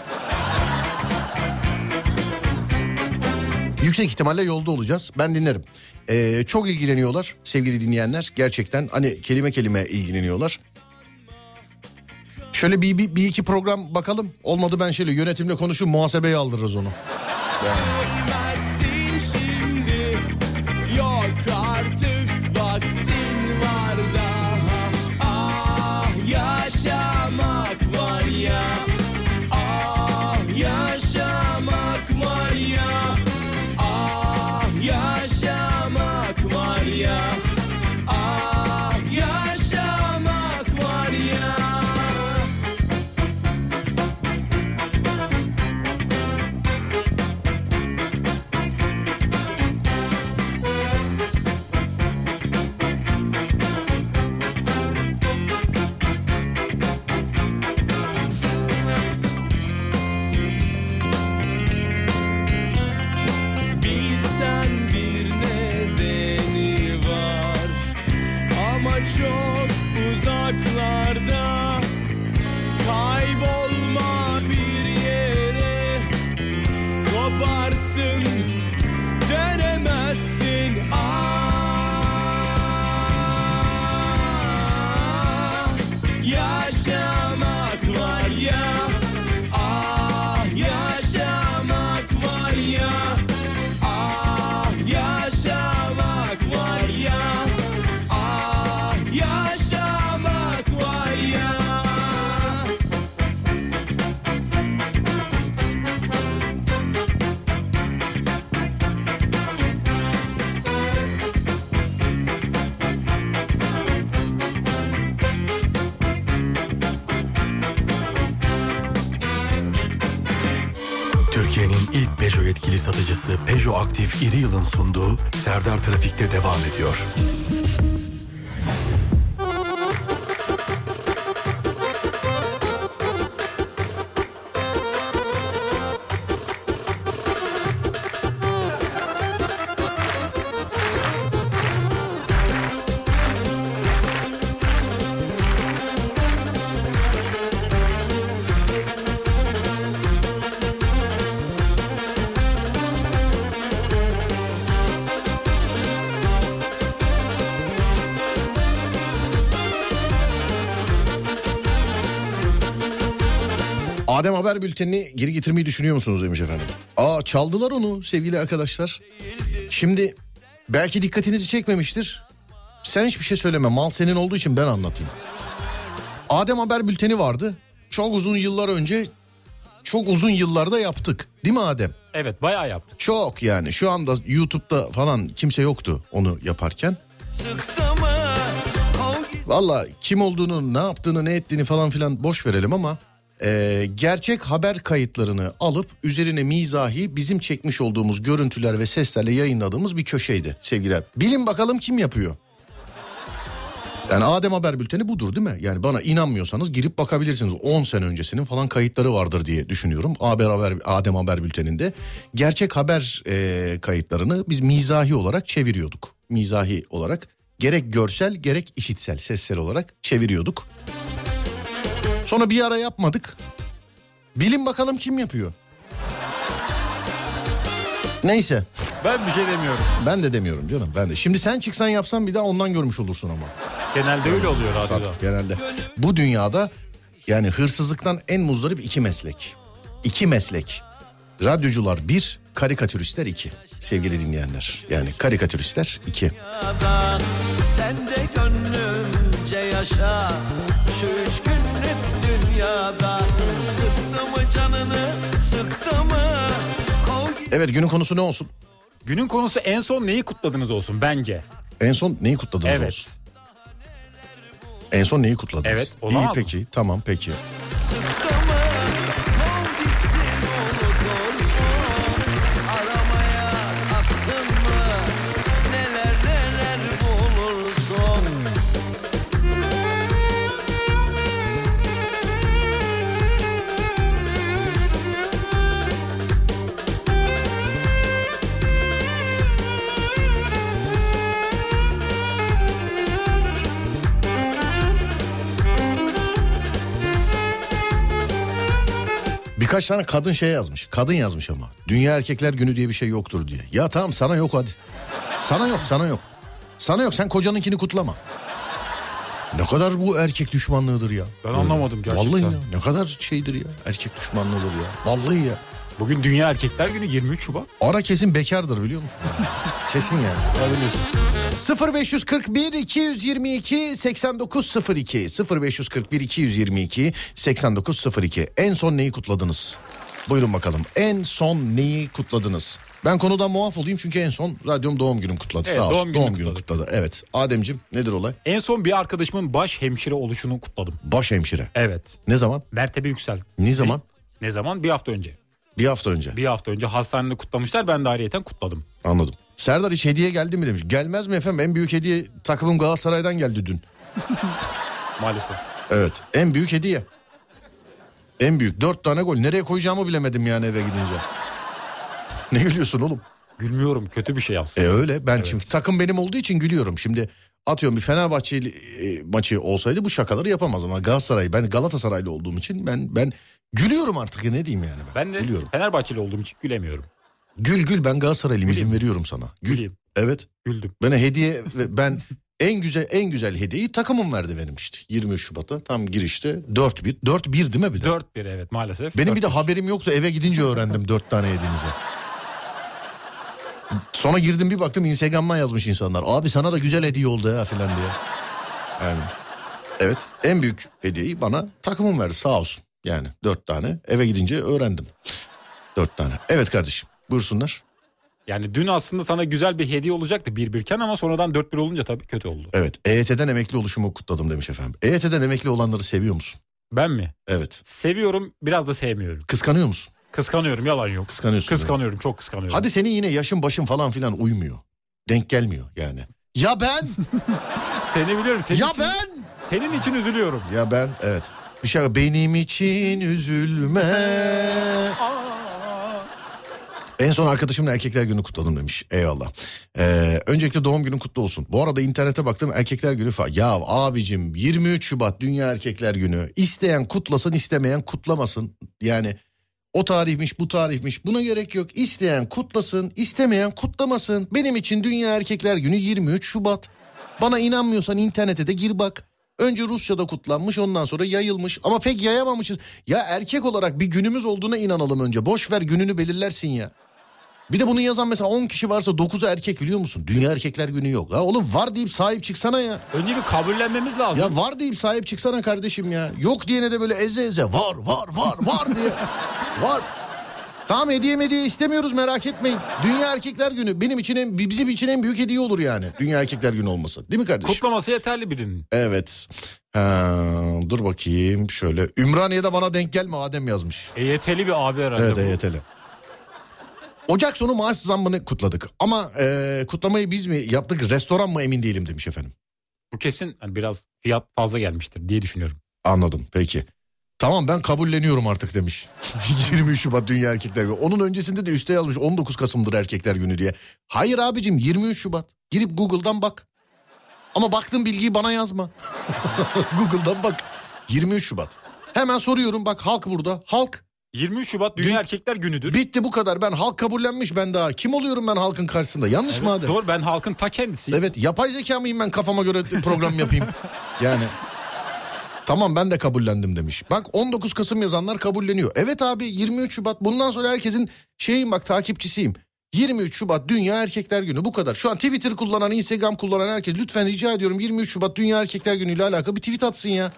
[SPEAKER 1] Yüksek ihtimalle yolda olacağız. Ben dinlerim. Ee, çok ilgileniyorlar sevgili dinleyenler. Gerçekten hani kelime kelime ilgileniyorlar. Şöyle bir, bir, bir iki program bakalım. Olmadı ben şöyle yönetimle konuşup muhasebeye aldırırız onu.
[SPEAKER 3] Görmezsin
[SPEAKER 4] Serdar Trafik'te devam ediyor.
[SPEAKER 1] Adem Haber Bülteni'ni geri getirmeyi düşünüyor musunuz demiş efendim. Aa çaldılar onu sevgili arkadaşlar. Şimdi belki dikkatinizi çekmemiştir. Sen hiçbir şey söyleme mal senin olduğu için ben anlatayım. Adem Haber Bülteni vardı. Çok uzun yıllar önce çok uzun yıllarda yaptık. Değil mi Adem?
[SPEAKER 2] Evet bayağı yaptık.
[SPEAKER 1] Çok yani şu anda YouTube'da falan kimse yoktu onu yaparken. Valla kim olduğunu ne yaptığını ne ettiğini falan filan boş verelim ama e, gerçek haber kayıtlarını alıp üzerine mizahi bizim çekmiş olduğumuz görüntüler ve seslerle yayınladığımız bir köşeydi sevgiler. Bilin bakalım kim yapıyor? Yani Adem Haber Bülteni budur değil mi? Yani bana inanmıyorsanız girip bakabilirsiniz. 10 sene öncesinin falan kayıtları vardır diye düşünüyorum. Haber Haber Adem Haber Bülteni'nde gerçek haber e, kayıtlarını biz mizahi olarak çeviriyorduk. Mizahi olarak gerek görsel gerek işitsel sessel olarak çeviriyorduk. Sonra bir ara yapmadık. Bilin bakalım kim yapıyor. Neyse
[SPEAKER 2] Ben bir şey demiyorum.
[SPEAKER 1] ben de demiyorum canım ben de. Şimdi sen çıksan yapsan bir daha ondan görmüş olursun ama.
[SPEAKER 2] Genelde öyle oluyor
[SPEAKER 1] Tabii,
[SPEAKER 2] radyoda.
[SPEAKER 1] genelde. Bu dünyada yani hırsızlıktan en muzdarip iki meslek. İki meslek. Radyocular bir, karikatüristler iki. Sevgili dinleyenler. Yani karikatüristler iki.
[SPEAKER 5] dünyada Sen de gönlümce yaşa Şu üç günlük dünyada Sıktı mı canını sıktı mı
[SPEAKER 1] Evet günün konusu ne olsun?
[SPEAKER 2] Günün konusu en son neyi kutladınız olsun bence.
[SPEAKER 1] En son neyi kutladınız
[SPEAKER 2] Evet.
[SPEAKER 1] olsun? En son neyi kutladınız?
[SPEAKER 2] Evet,
[SPEAKER 1] İyi
[SPEAKER 2] mı?
[SPEAKER 1] peki tamam peki.
[SPEAKER 5] sıktı mı
[SPEAKER 1] Birkaç tane kadın şey yazmış. Kadın yazmış ama. Dünya Erkekler Günü diye bir şey yoktur diye. Ya tamam sana yok hadi. Sana yok sana yok. Sana yok sen kocanınkini kutlama. Ne kadar bu erkek düşmanlığıdır ya.
[SPEAKER 2] Ben anlamadım gerçekten.
[SPEAKER 1] Vallahi ya ne kadar şeydir ya. Erkek düşmanlığıdır ya. Vallahi ya.
[SPEAKER 2] Bugün Dünya Erkekler Günü 23 Şubat.
[SPEAKER 1] Ara kesin bekardır biliyor musun? kesin yani.
[SPEAKER 2] Olabilir.
[SPEAKER 1] 0541 222 8902 0541 222 8902 en son neyi kutladınız? Buyurun bakalım. En son neyi kutladınız? Ben konudan muaf olayım çünkü en son radyom doğum günüm kutladı.
[SPEAKER 2] Evet,
[SPEAKER 1] Sağ olsun.
[SPEAKER 2] doğum
[SPEAKER 1] Doğum,
[SPEAKER 2] gününü
[SPEAKER 1] günü
[SPEAKER 2] kutladı.
[SPEAKER 1] Evet. Ademcim nedir olay?
[SPEAKER 2] En son bir arkadaşımın baş hemşire oluşunu kutladım.
[SPEAKER 1] Baş hemşire.
[SPEAKER 2] Evet.
[SPEAKER 1] Ne zaman?
[SPEAKER 2] Mertebe yüksel.
[SPEAKER 1] Ne zaman?
[SPEAKER 2] Ne zaman? Bir hafta önce.
[SPEAKER 1] Bir hafta önce.
[SPEAKER 2] Bir hafta önce hastanede kutlamışlar. Ben de ayrıyeten kutladım.
[SPEAKER 1] Anladım. Serdar hiç hediye geldi mi demiş. Gelmez mi efendim? En büyük hediye takımım Galatasaray'dan geldi dün.
[SPEAKER 2] Maalesef.
[SPEAKER 1] Evet en büyük hediye. En büyük dört tane gol. Nereye koyacağımı bilemedim yani eve gidince. Ne gülüyorsun oğlum?
[SPEAKER 2] Gülmüyorum. Kötü bir şey aslında.
[SPEAKER 1] E öyle ben şimdi takım benim olduğu için gülüyorum. Şimdi atıyorum bir Fenerbahçe e, maçı olsaydı bu şakaları yapamaz ama Galatasaray ben Galatasaraylı olduğum için ben ben gülüyorum artık ya ne diyeyim yani ben.
[SPEAKER 2] Ben de
[SPEAKER 1] Gülüyorum.
[SPEAKER 2] Fenerbahçeli olduğum için gülemiyorum.
[SPEAKER 1] Gül gül ben Galatasaraylıyım izin
[SPEAKER 2] Güleyim.
[SPEAKER 1] veriyorum sana. Gül.
[SPEAKER 2] Güleyim.
[SPEAKER 1] Evet.
[SPEAKER 2] Güldüm.
[SPEAKER 1] Bana hediye ben en güzel en güzel hediyeyi takımım verdi benim işte. 23 Şubat'ta tam girişte 4-1. 4-1 değil mi bir de?
[SPEAKER 2] 4-1 evet maalesef.
[SPEAKER 1] Benim bir de
[SPEAKER 2] 4-1.
[SPEAKER 1] haberim yoktu eve gidince öğrendim 4 tane yediğinizi. Sonra girdim bir baktım Instagram'dan yazmış insanlar. Abi sana da güzel hediye oldu ya filan diye. Yani evet en büyük hediyeyi bana takımım verdi sağ olsun. Yani 4 tane eve gidince öğrendim. 4 tane. Evet kardeşim buyursunlar.
[SPEAKER 2] Yani dün aslında sana güzel bir hediye olacaktı 1-1 ama sonradan 4-1 olunca tabii kötü oldu.
[SPEAKER 1] Evet EYT'den emekli oluşumu kutladım demiş efendim. EYT'den emekli olanları seviyor musun?
[SPEAKER 2] Ben mi?
[SPEAKER 1] Evet.
[SPEAKER 2] Seviyorum biraz da sevmiyorum.
[SPEAKER 1] Kıskanıyor musun?
[SPEAKER 2] Kıskanıyorum yalan yok.
[SPEAKER 1] Kıskanıyorsun.
[SPEAKER 2] Kıskanıyorum çok kıskanıyorum.
[SPEAKER 1] Hadi senin yine yaşın başın falan filan uymuyor. Denk gelmiyor yani. Ya ben?
[SPEAKER 2] Seni biliyorum. Senin
[SPEAKER 1] ya
[SPEAKER 2] için,
[SPEAKER 1] ben?
[SPEAKER 2] Senin için üzülüyorum.
[SPEAKER 1] Ya ben evet. Bir şey benim için üzülme. En son arkadaşımla erkekler günü kutladım demiş. Eyvallah. Ee, öncelikle doğum günün kutlu olsun. Bu arada internete baktım erkekler günü falan. Ya abicim 23 Şubat Dünya Erkekler Günü. İsteyen kutlasın istemeyen kutlamasın. Yani o tarihmiş bu tarihmiş buna gerek yok. İsteyen kutlasın istemeyen kutlamasın. Benim için Dünya Erkekler Günü 23 Şubat. Bana inanmıyorsan internete de gir bak. Önce Rusya'da kutlanmış ondan sonra yayılmış ama pek yayamamışız. Ya erkek olarak bir günümüz olduğuna inanalım önce. Boş ver gününü belirlersin ya. Bir de bunu yazan mesela 10 kişi varsa 9'u erkek biliyor musun? Dünya Erkekler Günü yok. Ya oğlum var deyip sahip çıksana ya.
[SPEAKER 2] Önce bir kabullenmemiz lazım.
[SPEAKER 1] Ya var deyip sahip çıksana kardeşim ya. Yok diyene de böyle eze eze var var var var diye. var. Tamam hediye hediye istemiyoruz merak etmeyin. Dünya Erkekler Günü benim için en, bizim için en büyük hediye olur yani. Dünya Erkekler Günü olması. Değil mi kardeşim?
[SPEAKER 2] Kutlaması yeterli birinin.
[SPEAKER 1] Evet. Ha, dur bakayım şöyle. Ümraniye'de bana denk gelme Adem yazmış.
[SPEAKER 2] EYT'li bir abi herhalde
[SPEAKER 1] Evet
[SPEAKER 2] bu.
[SPEAKER 1] EYT'li. Ocak sonu maaş zammını kutladık. Ama e, kutlamayı biz mi yaptık restoran mı emin değilim demiş efendim.
[SPEAKER 2] Bu kesin hani biraz fiyat fazla gelmiştir diye düşünüyorum.
[SPEAKER 1] Anladım peki. Tamam ben kabulleniyorum artık demiş. 23 Şubat Dünya Erkekler Günü. Onun öncesinde de üste yazmış 19 Kasım'dır Erkekler Günü diye. Hayır abicim 23 Şubat. Girip Google'dan bak. Ama baktığın bilgiyi bana yazma. Google'dan bak. 23 Şubat. Hemen soruyorum bak halk burada. Halk
[SPEAKER 2] 23 Şubat Dünya
[SPEAKER 1] Dün-
[SPEAKER 2] Erkekler Günü'dür.
[SPEAKER 1] bitti bu kadar. Ben halk kabullenmiş ben daha. Kim oluyorum ben halkın karşısında? Yanlış
[SPEAKER 2] Evet,
[SPEAKER 1] mı Adem?
[SPEAKER 2] Doğru ben halkın ta kendisiyim.
[SPEAKER 1] Evet yapay zeka mıyım ben kafama göre program yapayım. Yani tamam ben de kabullendim demiş. Bak 19 Kasım yazanlar kabulleniyor. Evet abi 23 Şubat bundan sonra herkesin şeyim bak takipçisiyim. 23 Şubat Dünya Erkekler Günü bu kadar. Şu an Twitter kullanan, Instagram kullanan herkes lütfen rica ediyorum 23 Şubat Dünya Erkekler Günü ile alakalı bir tweet atsın ya.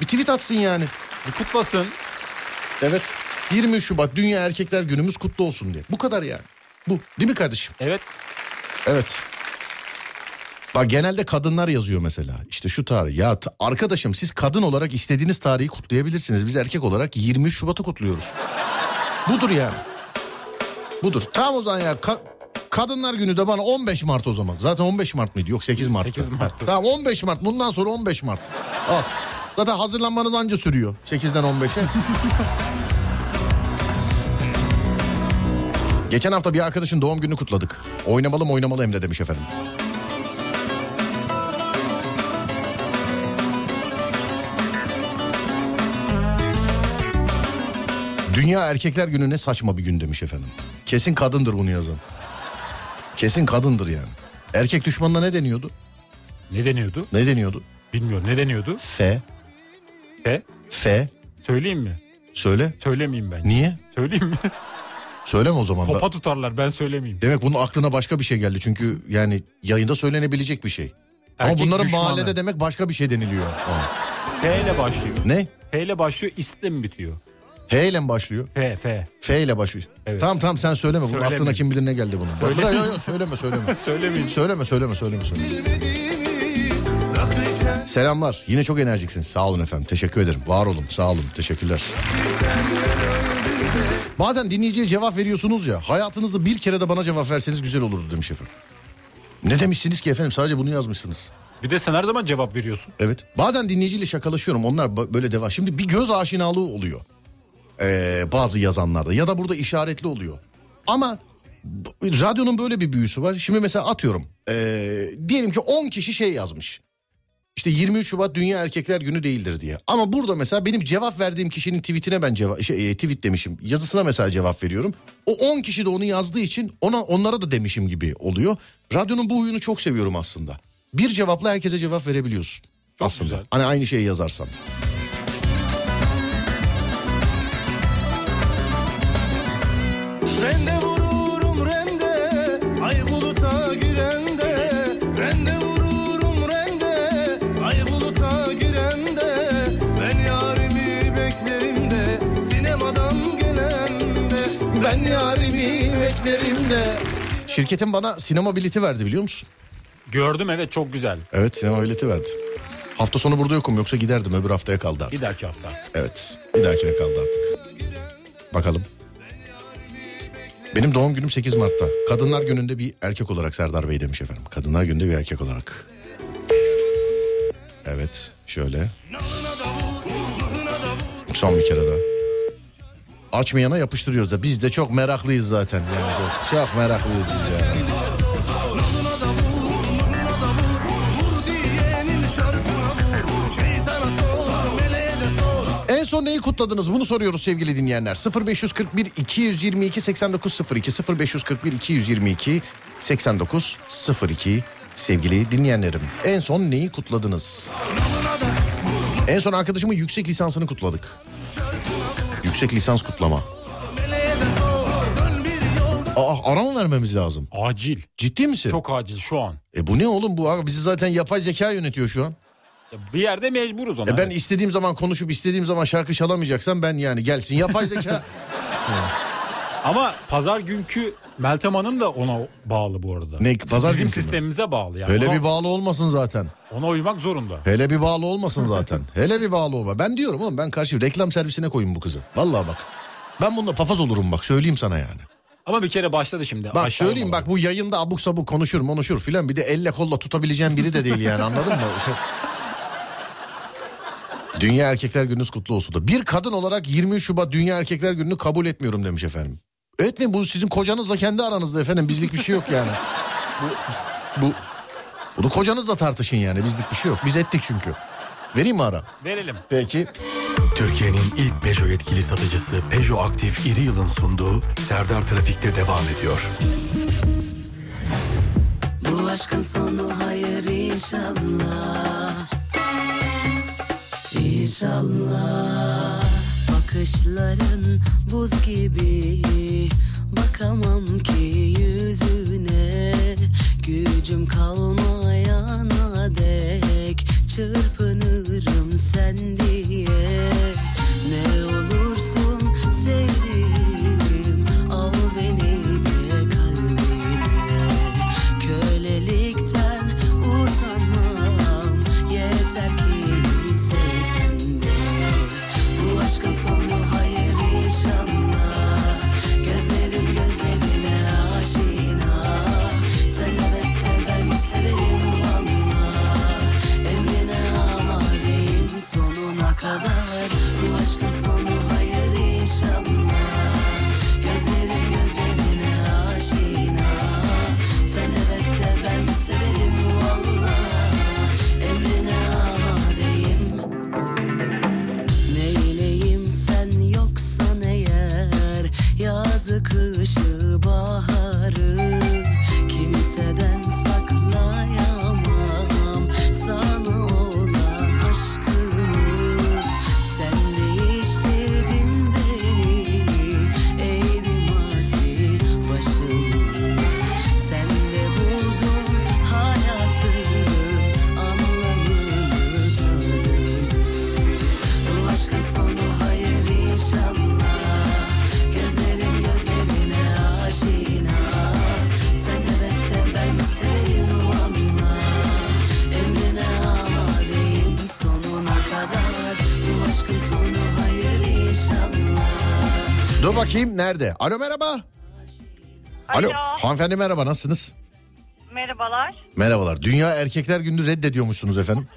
[SPEAKER 1] Bir tweet atsın yani.
[SPEAKER 2] Bir kutlasın.
[SPEAKER 1] Evet 23 Şubat Dünya Erkekler Günümüz kutlu olsun diye. Bu kadar yani. Bu değil mi kardeşim?
[SPEAKER 2] Evet.
[SPEAKER 1] Evet. Bak genelde kadınlar yazıyor mesela. İşte şu tarih. Ya arkadaşım siz kadın olarak istediğiniz tarihi kutlayabilirsiniz. Biz erkek olarak 23 Şubat'ı kutluyoruz. Budur yani. Budur. Tamam o zaman ya. Ka- Kadınlar günü de bana 15 Mart o zaman. Zaten 15 Mart mıydı? Yok 8 Mart.
[SPEAKER 2] 8 Mart'tı.
[SPEAKER 1] Tamam 15 Mart. Bundan sonra 15 Mart. Al. Zaten hazırlanmanız anca sürüyor. 8'den 15'e. Geçen hafta bir arkadaşın doğum gününü kutladık. Oynamalı mı oynamalı hem de demiş efendim. Dünya Erkekler Günü ne saçma bir gün demiş efendim. Kesin kadındır bunu yazan. Kesin kadındır yani. Erkek düşmanına ne deniyordu?
[SPEAKER 2] Ne deniyordu?
[SPEAKER 1] Ne deniyordu?
[SPEAKER 2] Bilmiyorum ne deniyordu?
[SPEAKER 1] F.
[SPEAKER 2] F.
[SPEAKER 1] F.
[SPEAKER 2] Söyleyeyim mi?
[SPEAKER 1] Söyle.
[SPEAKER 2] Söylemeyeyim ben.
[SPEAKER 1] Niye?
[SPEAKER 2] Söyleyeyim mi?
[SPEAKER 1] Söyleme o zaman.
[SPEAKER 2] Topa tutarlar ben söylemeyeyim.
[SPEAKER 1] Demek bunun aklına başka bir şey geldi. Çünkü yani yayında söylenebilecek bir şey. Ama
[SPEAKER 2] Erkek
[SPEAKER 1] bunların
[SPEAKER 2] düşmanı.
[SPEAKER 1] mahallede demek başka bir şey deniliyor.
[SPEAKER 2] F ile başlıyor.
[SPEAKER 1] Ne?
[SPEAKER 2] F ile başlıyor istle mi bitiyor?
[SPEAKER 1] H ile mi başlıyor?
[SPEAKER 2] F F.
[SPEAKER 1] F ile başlıyor.
[SPEAKER 2] Evet.
[SPEAKER 1] Tamam tamam sen söyleme. Bunun aklına kim bilir ne geldi bunun.
[SPEAKER 2] Söylemeyeyim.
[SPEAKER 1] bırak, yok, yok, söyleme söyleme.
[SPEAKER 2] Söylemeyeyim.
[SPEAKER 1] söyleme söyleme söyleme söyleme. Selamlar. Yine çok enerjiksiniz. Sağ olun efendim. Teşekkür ederim. Var olun. Sağ olun. Teşekkürler. Bazen dinleyiciye cevap veriyorsunuz ya. Hayatınızda bir kere de bana cevap verseniz güzel olurdu demiş efendim. Ne demişsiniz ki efendim? Sadece bunu yazmışsınız.
[SPEAKER 2] Bir de sen her zaman cevap veriyorsun.
[SPEAKER 1] Evet. Bazen dinleyiciyle şakalaşıyorum. Onlar böyle devam. Şimdi bir göz aşinalığı oluyor. Ee, bazı yazanlarda ya da burada işaretli oluyor. Ama radyonun böyle bir büyüsü var. Şimdi mesela atıyorum. ee, diyelim ki 10 kişi şey yazmış. İşte 23 Şubat Dünya Erkekler Günü değildir diye. Ama burada mesela benim cevap verdiğim kişinin tweetine ben cevap şey, e, tweet demişim. Yazısına mesela cevap veriyorum. O 10 kişi de onu yazdığı için ona onlara da demişim gibi oluyor. Radyonun bu huyunu çok seviyorum aslında. Bir cevapla herkese cevap verebiliyorsun.
[SPEAKER 2] Çok
[SPEAKER 1] aslında.
[SPEAKER 2] güzel.
[SPEAKER 1] Hani aynı şeyi yazarsan.
[SPEAKER 3] Rende yarimi beklerim de
[SPEAKER 1] Şirketin bana sinema bileti verdi biliyor musun?
[SPEAKER 2] Gördüm evet çok güzel.
[SPEAKER 1] Evet sinema bileti verdi. Hafta sonu burada yokum yoksa giderdim öbür haftaya kaldı artık.
[SPEAKER 2] Bir dahaki hafta.
[SPEAKER 1] Evet bir dahakine kaldı artık. Bakalım. Benim doğum günüm 8 Mart'ta. Kadınlar gününde bir erkek olarak Serdar Bey demiş efendim. Kadınlar gününde bir erkek olarak. Evet şöyle. Son bir kere daha. Açmayana yapıştırıyoruz da biz de çok meraklıyız zaten. Yani çok, çok meraklıyız biz ya. En son neyi kutladınız? Bunu soruyoruz sevgili dinleyenler. 0541 222 8902 0541 222 8902 sevgili dinleyenlerim. En son neyi kutladınız? En son arkadaşımın yüksek lisansını kutladık. Yüksek lisans kutlama. Aa ara mı vermemiz lazım?
[SPEAKER 2] Acil.
[SPEAKER 1] Ciddi misin?
[SPEAKER 2] Çok acil şu an.
[SPEAKER 1] E bu ne oğlum bu? Abi bizi zaten yapay zeka yönetiyor şu an.
[SPEAKER 2] Ya Bir yerde mecburuz ona.
[SPEAKER 1] E ben istediğim zaman konuşup istediğim zaman şarkı çalamayacaksam ben yani gelsin yapay zeka.
[SPEAKER 2] Ama pazar günkü Meltem Hanım da ona bağlı bu arada.
[SPEAKER 1] Ne, pazar
[SPEAKER 2] Bizim
[SPEAKER 1] günkü mü?
[SPEAKER 2] sistemimize bağlı. Yani
[SPEAKER 1] Öyle
[SPEAKER 2] ona,
[SPEAKER 1] bir bağlı olmasın zaten.
[SPEAKER 2] ona uymak zorunda.
[SPEAKER 1] Hele bir bağlı olmasın zaten. Hele bir bağlı olma. Ben diyorum oğlum ben karşı reklam servisine koyayım bu kızı. Vallahi bak. Ben bununla papaz olurum bak söyleyeyim sana yani.
[SPEAKER 2] Ama bir kere başladı şimdi.
[SPEAKER 1] Bak
[SPEAKER 2] Aşağı
[SPEAKER 1] söyleyeyim bak bu yayında abuk sabuk konuşur konuşur filan bir de elle kolla tutabileceğim biri de değil yani anladın mı? Dünya Erkekler Gününüz kutlu olsun da. Bir kadın olarak 23 Şubat Dünya Erkekler Günü'nü kabul etmiyorum demiş efendim. Etmeyin bu sizin kocanızla kendi aranızda efendim bizlik bir şey yok yani. Bu, bu bunu kocanızla tartışın yani bizlik bir şey yok. Biz ettik çünkü. Vereyim mi ara?
[SPEAKER 2] Verelim.
[SPEAKER 1] Peki.
[SPEAKER 4] Türkiye'nin ilk Peugeot yetkili satıcısı Peugeot Aktif İri Yıl'ın sunduğu Serdar Trafik'te devam ediyor.
[SPEAKER 6] Bu aşkın sonu hayır inşallah İnşallah Bakışların buz gibi. Bakamam ki yüzüne. Gücüm kalmayana dek Çırpınırım sen diye
[SPEAKER 1] Dur bakayım nerede? Alo merhaba. Alo.
[SPEAKER 7] Alo.
[SPEAKER 1] Hanımefendi merhaba nasılsınız?
[SPEAKER 7] Merhabalar.
[SPEAKER 1] Merhabalar. Dünya Erkekler Günü reddediyormuşsunuz efendim.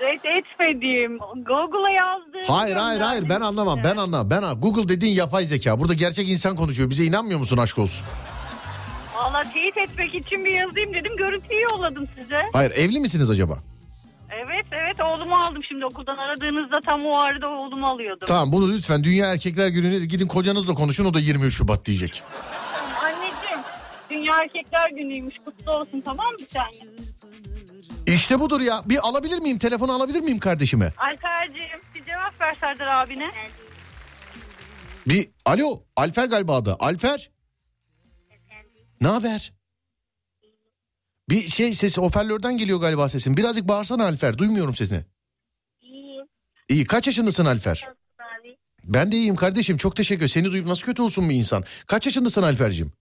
[SPEAKER 7] Red etmediğim. Google'a yazdım.
[SPEAKER 1] Hayır hayır hayır ben anlamam ben anlamam. Ben Google dediğin yapay zeka. Burada gerçek insan konuşuyor. Bize inanmıyor musun aşk olsun?
[SPEAKER 7] Valla teyit etmek için bir yazayım dedim. Görüntüyü yolladım size.
[SPEAKER 1] Hayır evli misiniz acaba?
[SPEAKER 7] Evet evet oğlumu aldım şimdi okuldan aradığınızda tam o arada oğlumu alıyordum.
[SPEAKER 1] Tamam bunu lütfen Dünya Erkekler Günü'ne gidin kocanızla konuşun o da 23 Şubat diyecek.
[SPEAKER 7] Anneciğim Dünya Erkekler Günü'ymüş kutlu olsun tamam mı sen?
[SPEAKER 1] İşte budur ya. Bir alabilir miyim? Telefonu alabilir miyim kardeşime?
[SPEAKER 7] Alper'ciğim bir cevap ver Serdar abine.
[SPEAKER 1] Bir alo Alper galiba adı. Alper. Ne haber? Bir şey sesi hoparlörden geliyor galiba sesin. Birazcık bağırsana Alper. Duymuyorum sesini.
[SPEAKER 8] İyiyim
[SPEAKER 1] İyi kaç yaşındasın Alper?
[SPEAKER 8] abi.
[SPEAKER 1] Ben de iyiyim kardeşim. Çok teşekkür. Seni duyup nasıl kötü olsun bir insan? Kaç yaşındasın Alper'cim?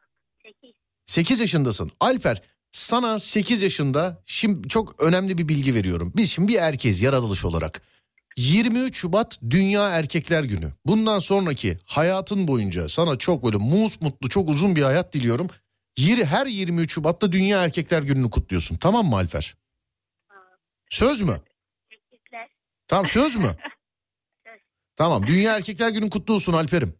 [SPEAKER 8] 8.
[SPEAKER 1] 8 yaşındasın. Alper sana 8 yaşında şimdi çok önemli bir bilgi veriyorum. Biz şimdi bir erkeğiz yaratılış olarak. 23 Şubat Dünya Erkekler Günü. Bundan sonraki hayatın boyunca sana çok böyle mus mutlu çok uzun bir hayat diliyorum. Yeri her 23 Şubat'ta Dünya Erkekler Günü'nü kutluyorsun. Tamam mı Alper? Söz mü?
[SPEAKER 8] Teşekkürler.
[SPEAKER 1] Tamam söz mü? Tamam Dünya Erkekler Günü kutlu olsun Alper'im.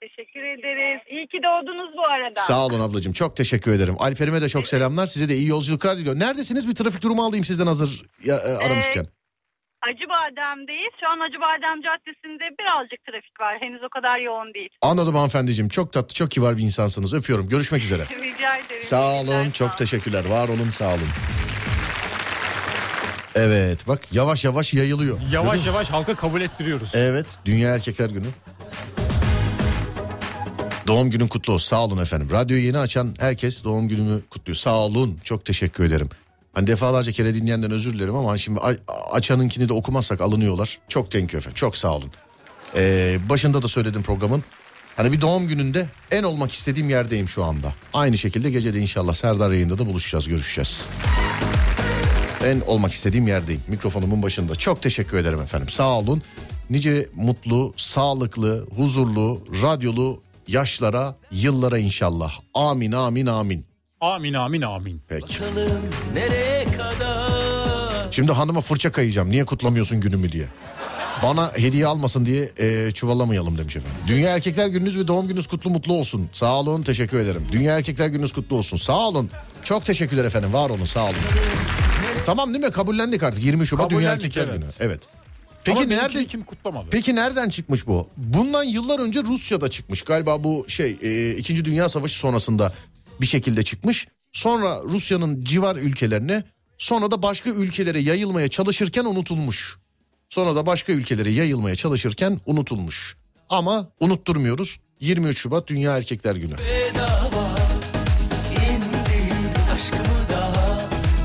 [SPEAKER 7] Teşekkür ederiz. İyi ki doğdunuz bu arada.
[SPEAKER 1] Sağ olun ablacığım çok teşekkür ederim. Alper'ime de çok selamlar. Size de iyi yolculuklar diliyorum. Neredesiniz? Bir trafik durumu alayım sizden hazır ya, e, aramışken.
[SPEAKER 7] Acıbadem'deyiz. Şu an Acıbadem Caddesi'nde birazcık trafik var. Henüz o kadar yoğun değil.
[SPEAKER 1] Anladım hanımefendiciğim. Çok tatlı, çok kibar bir insansınız. Öpüyorum. Görüşmek üzere.
[SPEAKER 7] Rica ederim.
[SPEAKER 1] Sağ olun.
[SPEAKER 7] sağ
[SPEAKER 1] Çok teşekkürler. Var olun. Sağ olun. Evet bak yavaş yavaş yayılıyor.
[SPEAKER 2] Yavaş yavaş halka kabul ettiriyoruz.
[SPEAKER 1] Evet. Dünya Erkekler Günü. Doğum günün kutlu olsun. Sağ olun efendim. Radyoyu yeni açan herkes doğum günümü kutluyor. Sağ olun. Çok teşekkür ederim. Hani defalarca kere dinleyenden özür dilerim ama şimdi açanınkini de okumazsak alınıyorlar. Çok thank you efendim. Çok sağ olun. Ee, başında da söyledim programın. Hani bir doğum gününde en olmak istediğim yerdeyim şu anda. Aynı şekilde gece de inşallah Serdar yayında da buluşacağız, görüşeceğiz. En olmak istediğim yerdeyim. Mikrofonumun başında. Çok teşekkür ederim efendim. Sağ olun. Nice mutlu, sağlıklı, huzurlu, radyolu yaşlara, yıllara inşallah. Amin, amin, amin.
[SPEAKER 2] Amin amin amin.
[SPEAKER 1] Peki.
[SPEAKER 5] Bakalım nereye kadar
[SPEAKER 1] Şimdi hanıma fırça kayacağım. Niye kutlamıyorsun günümü diye. Bana hediye almasın diye e, çuvallamayalım demiş efendim. Dünya Erkekler Gününüz ve doğum gününüz kutlu mutlu olsun. Sağ olun teşekkür ederim. Dünya Erkekler Gününüz kutlu olsun. Sağ olun. Çok teşekkürler efendim. Var olun sağ olun. Tamam değil mi? Kabullendik artık. 20 Şubat Dünya Erkekler
[SPEAKER 2] evet.
[SPEAKER 1] Günü. Evet. Peki
[SPEAKER 2] Ama
[SPEAKER 1] nerede
[SPEAKER 2] kim kutlamadı?
[SPEAKER 1] Peki nereden çıkmış bu? Bundan yıllar önce Rusya'da çıkmış. Galiba bu şey e, 2. Dünya Savaşı sonrasında bir şekilde çıkmış. Sonra Rusya'nın civar ülkelerine sonra da başka ülkelere yayılmaya çalışırken unutulmuş. Sonra da başka ülkelere yayılmaya çalışırken unutulmuş. Ama unutturmuyoruz. 23 Şubat Dünya Erkekler Günü.
[SPEAKER 5] bedava indir aşkımı daha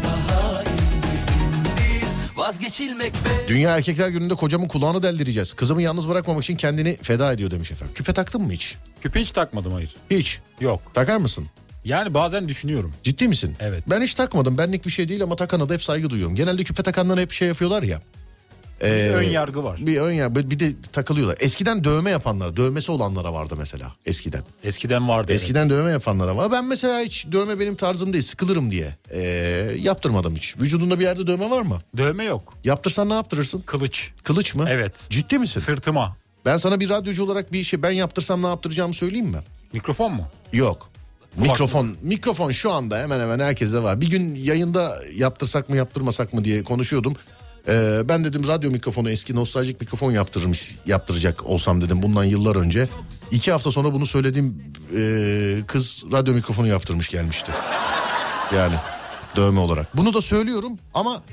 [SPEAKER 5] daha indir indir vazgeçilmek be
[SPEAKER 1] Dünya Erkekler Günü'nde kocamın kulağını deldireceğiz. Kızımı yalnız bırakmamak için kendini feda ediyor demiş efendim. Küpe taktın mı hiç?
[SPEAKER 2] Küpe hiç takmadım hayır.
[SPEAKER 1] Hiç.
[SPEAKER 2] Yok.
[SPEAKER 1] Takar mısın?
[SPEAKER 2] Yani bazen düşünüyorum.
[SPEAKER 1] Ciddi misin?
[SPEAKER 2] Evet.
[SPEAKER 1] Ben hiç takmadım. Benlik bir şey değil ama takana da hep saygı duyuyorum. Genelde küpe takanlara hep şey yapıyorlar ya.
[SPEAKER 2] Bir
[SPEAKER 1] Ee,
[SPEAKER 2] ön yargı var.
[SPEAKER 1] Bir ön yargı. Bir de takılıyorlar. Eskiden dövme yapanlar, dövmesi olanlara vardı mesela. Eskiden.
[SPEAKER 2] Eskiden vardı. evet.
[SPEAKER 1] Eskiden dövme yapanlara var. Ben mesela hiç dövme benim tarzım değil. Sıkılırım diye. Ee, yaptırmadım hiç. Vücudunda bir yerde dövme var mı?
[SPEAKER 2] Dövme yok.
[SPEAKER 1] Yaptırsan ne yaptırırsın?
[SPEAKER 2] Kılıç.
[SPEAKER 1] Kılıç mı?
[SPEAKER 2] Evet.
[SPEAKER 1] Ciddi misin?
[SPEAKER 2] Sırtıma.
[SPEAKER 1] Ben sana bir radyocu olarak bir şey ben yaptırsam ne yaptıracağımı söyleyeyim mi?
[SPEAKER 2] Mikrofon mu?
[SPEAKER 1] Yok. Mikrofon mikrofon şu anda hemen hemen herkeste var. Bir gün yayında yaptırsak mı yaptırmasak mı diye konuşuyordum. Ee, ben dedim radyo mikrofonu eski nostaljik mikrofon yaptırmış yaptıracak olsam dedim bundan yıllar önce. İki hafta sonra bunu söylediğim e, kız radyo mikrofonu yaptırmış gelmişti. Yani dövme olarak. Bunu da söylüyorum ama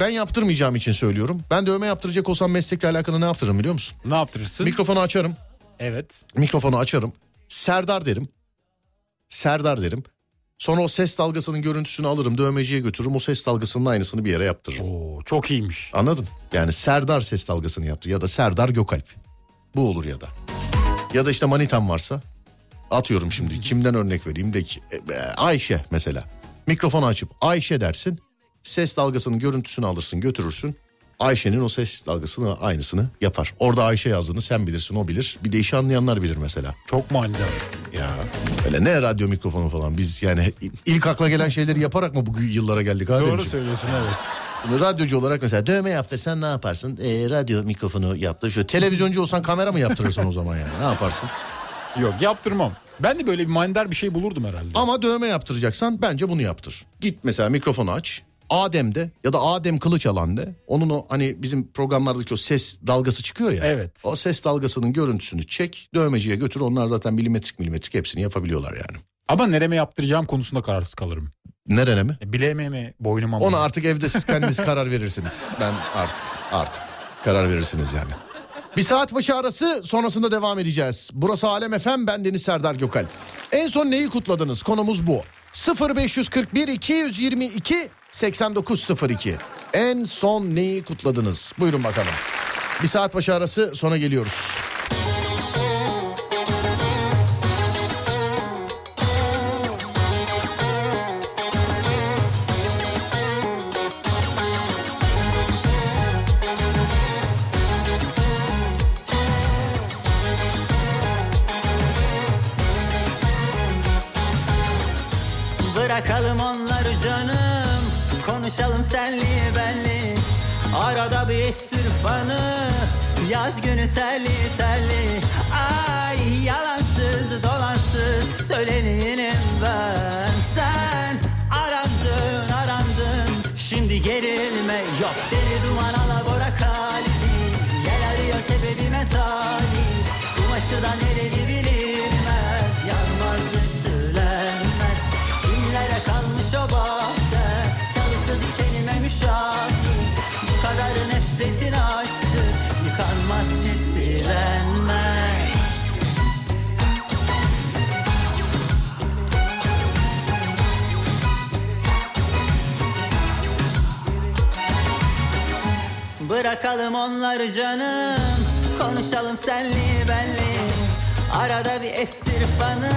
[SPEAKER 1] ben yaptırmayacağım için söylüyorum. Ben dövme yaptıracak olsam meslekle alakalı ne yaptırırım biliyor musun?
[SPEAKER 2] Ne yaptırırsın?
[SPEAKER 1] Mikrofonu açarım.
[SPEAKER 2] evet.
[SPEAKER 1] Mikrofonu açarım. Serdar derim. Serdar derim. Sonra o ses dalgasının görüntüsünü alırım dövmeciye götürürüm. O ses dalgasının aynısını bir yere yaptırırım.
[SPEAKER 2] Oo, çok iyiymiş.
[SPEAKER 1] Anladın? Yani Serdar ses dalgasını yaptı ya da Serdar Gökalp. Bu olur ya da. Ya da işte manitam varsa atıyorum şimdi kimden örnek vereyim de ki e, Ayşe mesela. Mikrofonu açıp Ayşe dersin. Ses dalgasının görüntüsünü alırsın götürürsün. Ayşe'nin o ses dalgasını aynısını yapar. Orada Ayşe yazdığını sen bilirsin o bilir. Bir de işi anlayanlar bilir mesela.
[SPEAKER 2] Çok manidar.
[SPEAKER 1] Ya öyle ne radyo mikrofonu falan biz yani ilk akla gelen şeyleri yaparak mı bu yıllara geldik
[SPEAKER 2] Doğru
[SPEAKER 1] Ademciğim?
[SPEAKER 2] söylüyorsun evet.
[SPEAKER 1] Şimdi radyocu olarak mesela dövme yaptırsan ne yaparsın? Ee, radyo mikrofonu yaptır. Şöyle televizyoncu olsan kamera mı yaptırırsın o zaman yani? Ne yaparsın?
[SPEAKER 2] Yok yaptırmam. Ben de böyle bir manidar bir şey bulurdum herhalde.
[SPEAKER 1] Ama dövme yaptıracaksan bence bunu yaptır. Git mesela mikrofonu aç. Adem'de ya da Adem Kılıçalan de. Onun o hani bizim programlardaki o ses dalgası çıkıyor ya.
[SPEAKER 2] Evet.
[SPEAKER 1] O ses dalgasının görüntüsünü çek. Dövmeciye götür. Onlar zaten milimetrik milimetrik hepsini yapabiliyorlar yani.
[SPEAKER 2] Ama nereme yaptıracağım konusunda kararsız kalırım.
[SPEAKER 1] Nerene mi?
[SPEAKER 2] E, Bileğime mi boynuma mı?
[SPEAKER 1] Ona artık evde siz kendiniz karar verirsiniz. Ben artık artık karar verirsiniz yani. Bir saat başı arası sonrasında devam edeceğiz. Burası Alem FM ben Deniz Serdar Gökal. En son neyi kutladınız? Konumuz bu. 0541 222 8902. En son neyi kutladınız? Buyurun bakalım. Bir saat başı arası sonra geliyoruz.
[SPEAKER 9] Senli benli. Arada bir estir fanı Yaz günü telli telli Ay yalansız dolansız Söyleneyim ben. Sen arandın arandın Şimdi gerilme yok. Deli duman alabora kalbi Yel arıyor sebebime talip Kumaşı da nereli bilinmez Bırakalım onları canım. Konuşalım senli benli. Arada bir estir fanı.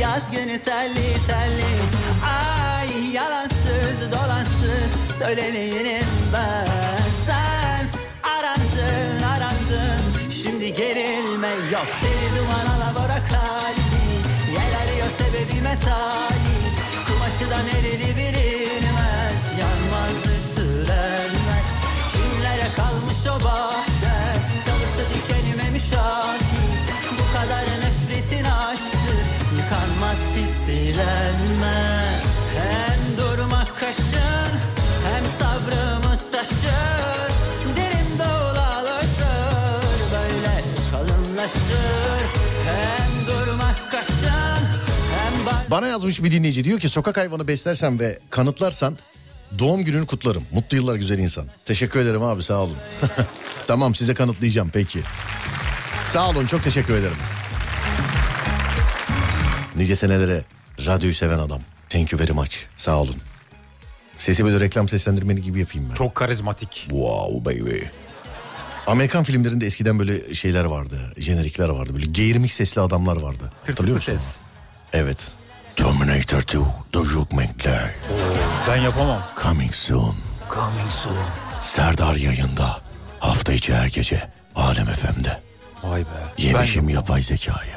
[SPEAKER 9] Yaz günü telli telli. Ay yalansız dolansız Söyleneyim ben. Sen arandın arandın. Şimdi gerilme yok. Deli duman alabora kalbi. Yel arıyor sebebime talip. Kumaşı da nereli bilinmez. Yanmaz ütülenmez Kimlere kalmış o bahçe. Çalısı dikenime müşahit. Bu kadar nefretin aşktır Yıkanmaz ciddilenmez Hem durmak kaşın Hem sabrımı taşır. Derin dolalaşır Böyle kalınlaşır. Hem durmak kaşın Hem
[SPEAKER 1] Bana yazmış bir dinleyici diyor ki sokak hayvanı beslersen ve kanıtlarsan doğum gününü kutlarım. Mutlu yıllar güzel insan. Teşekkür ederim abi sağ olun. tamam size kanıtlayacağım peki. Sağ olun çok teşekkür ederim. Nice senelere radyoyu seven adam. Thank you very much. Sağ olun. Sesi böyle reklam seslendirmeni gibi yapayım ben.
[SPEAKER 2] Çok karizmatik.
[SPEAKER 1] Wow baby. Amerikan filmlerinde eskiden böyle şeyler vardı. Jenerikler vardı. Böyle geğirmiş sesli adamlar vardı. Hatırlıyor
[SPEAKER 2] Tırtıklı
[SPEAKER 1] musun?
[SPEAKER 2] ses.
[SPEAKER 1] Evet. Terminator 2, The Jukmankler,
[SPEAKER 2] Ben yapamam.
[SPEAKER 1] Coming Soon.
[SPEAKER 2] Coming soon.
[SPEAKER 1] Serdar yayında. Hafta içi her gece. Alem FM'de.
[SPEAKER 2] Vay be.
[SPEAKER 1] Yemişim yapay zekayı.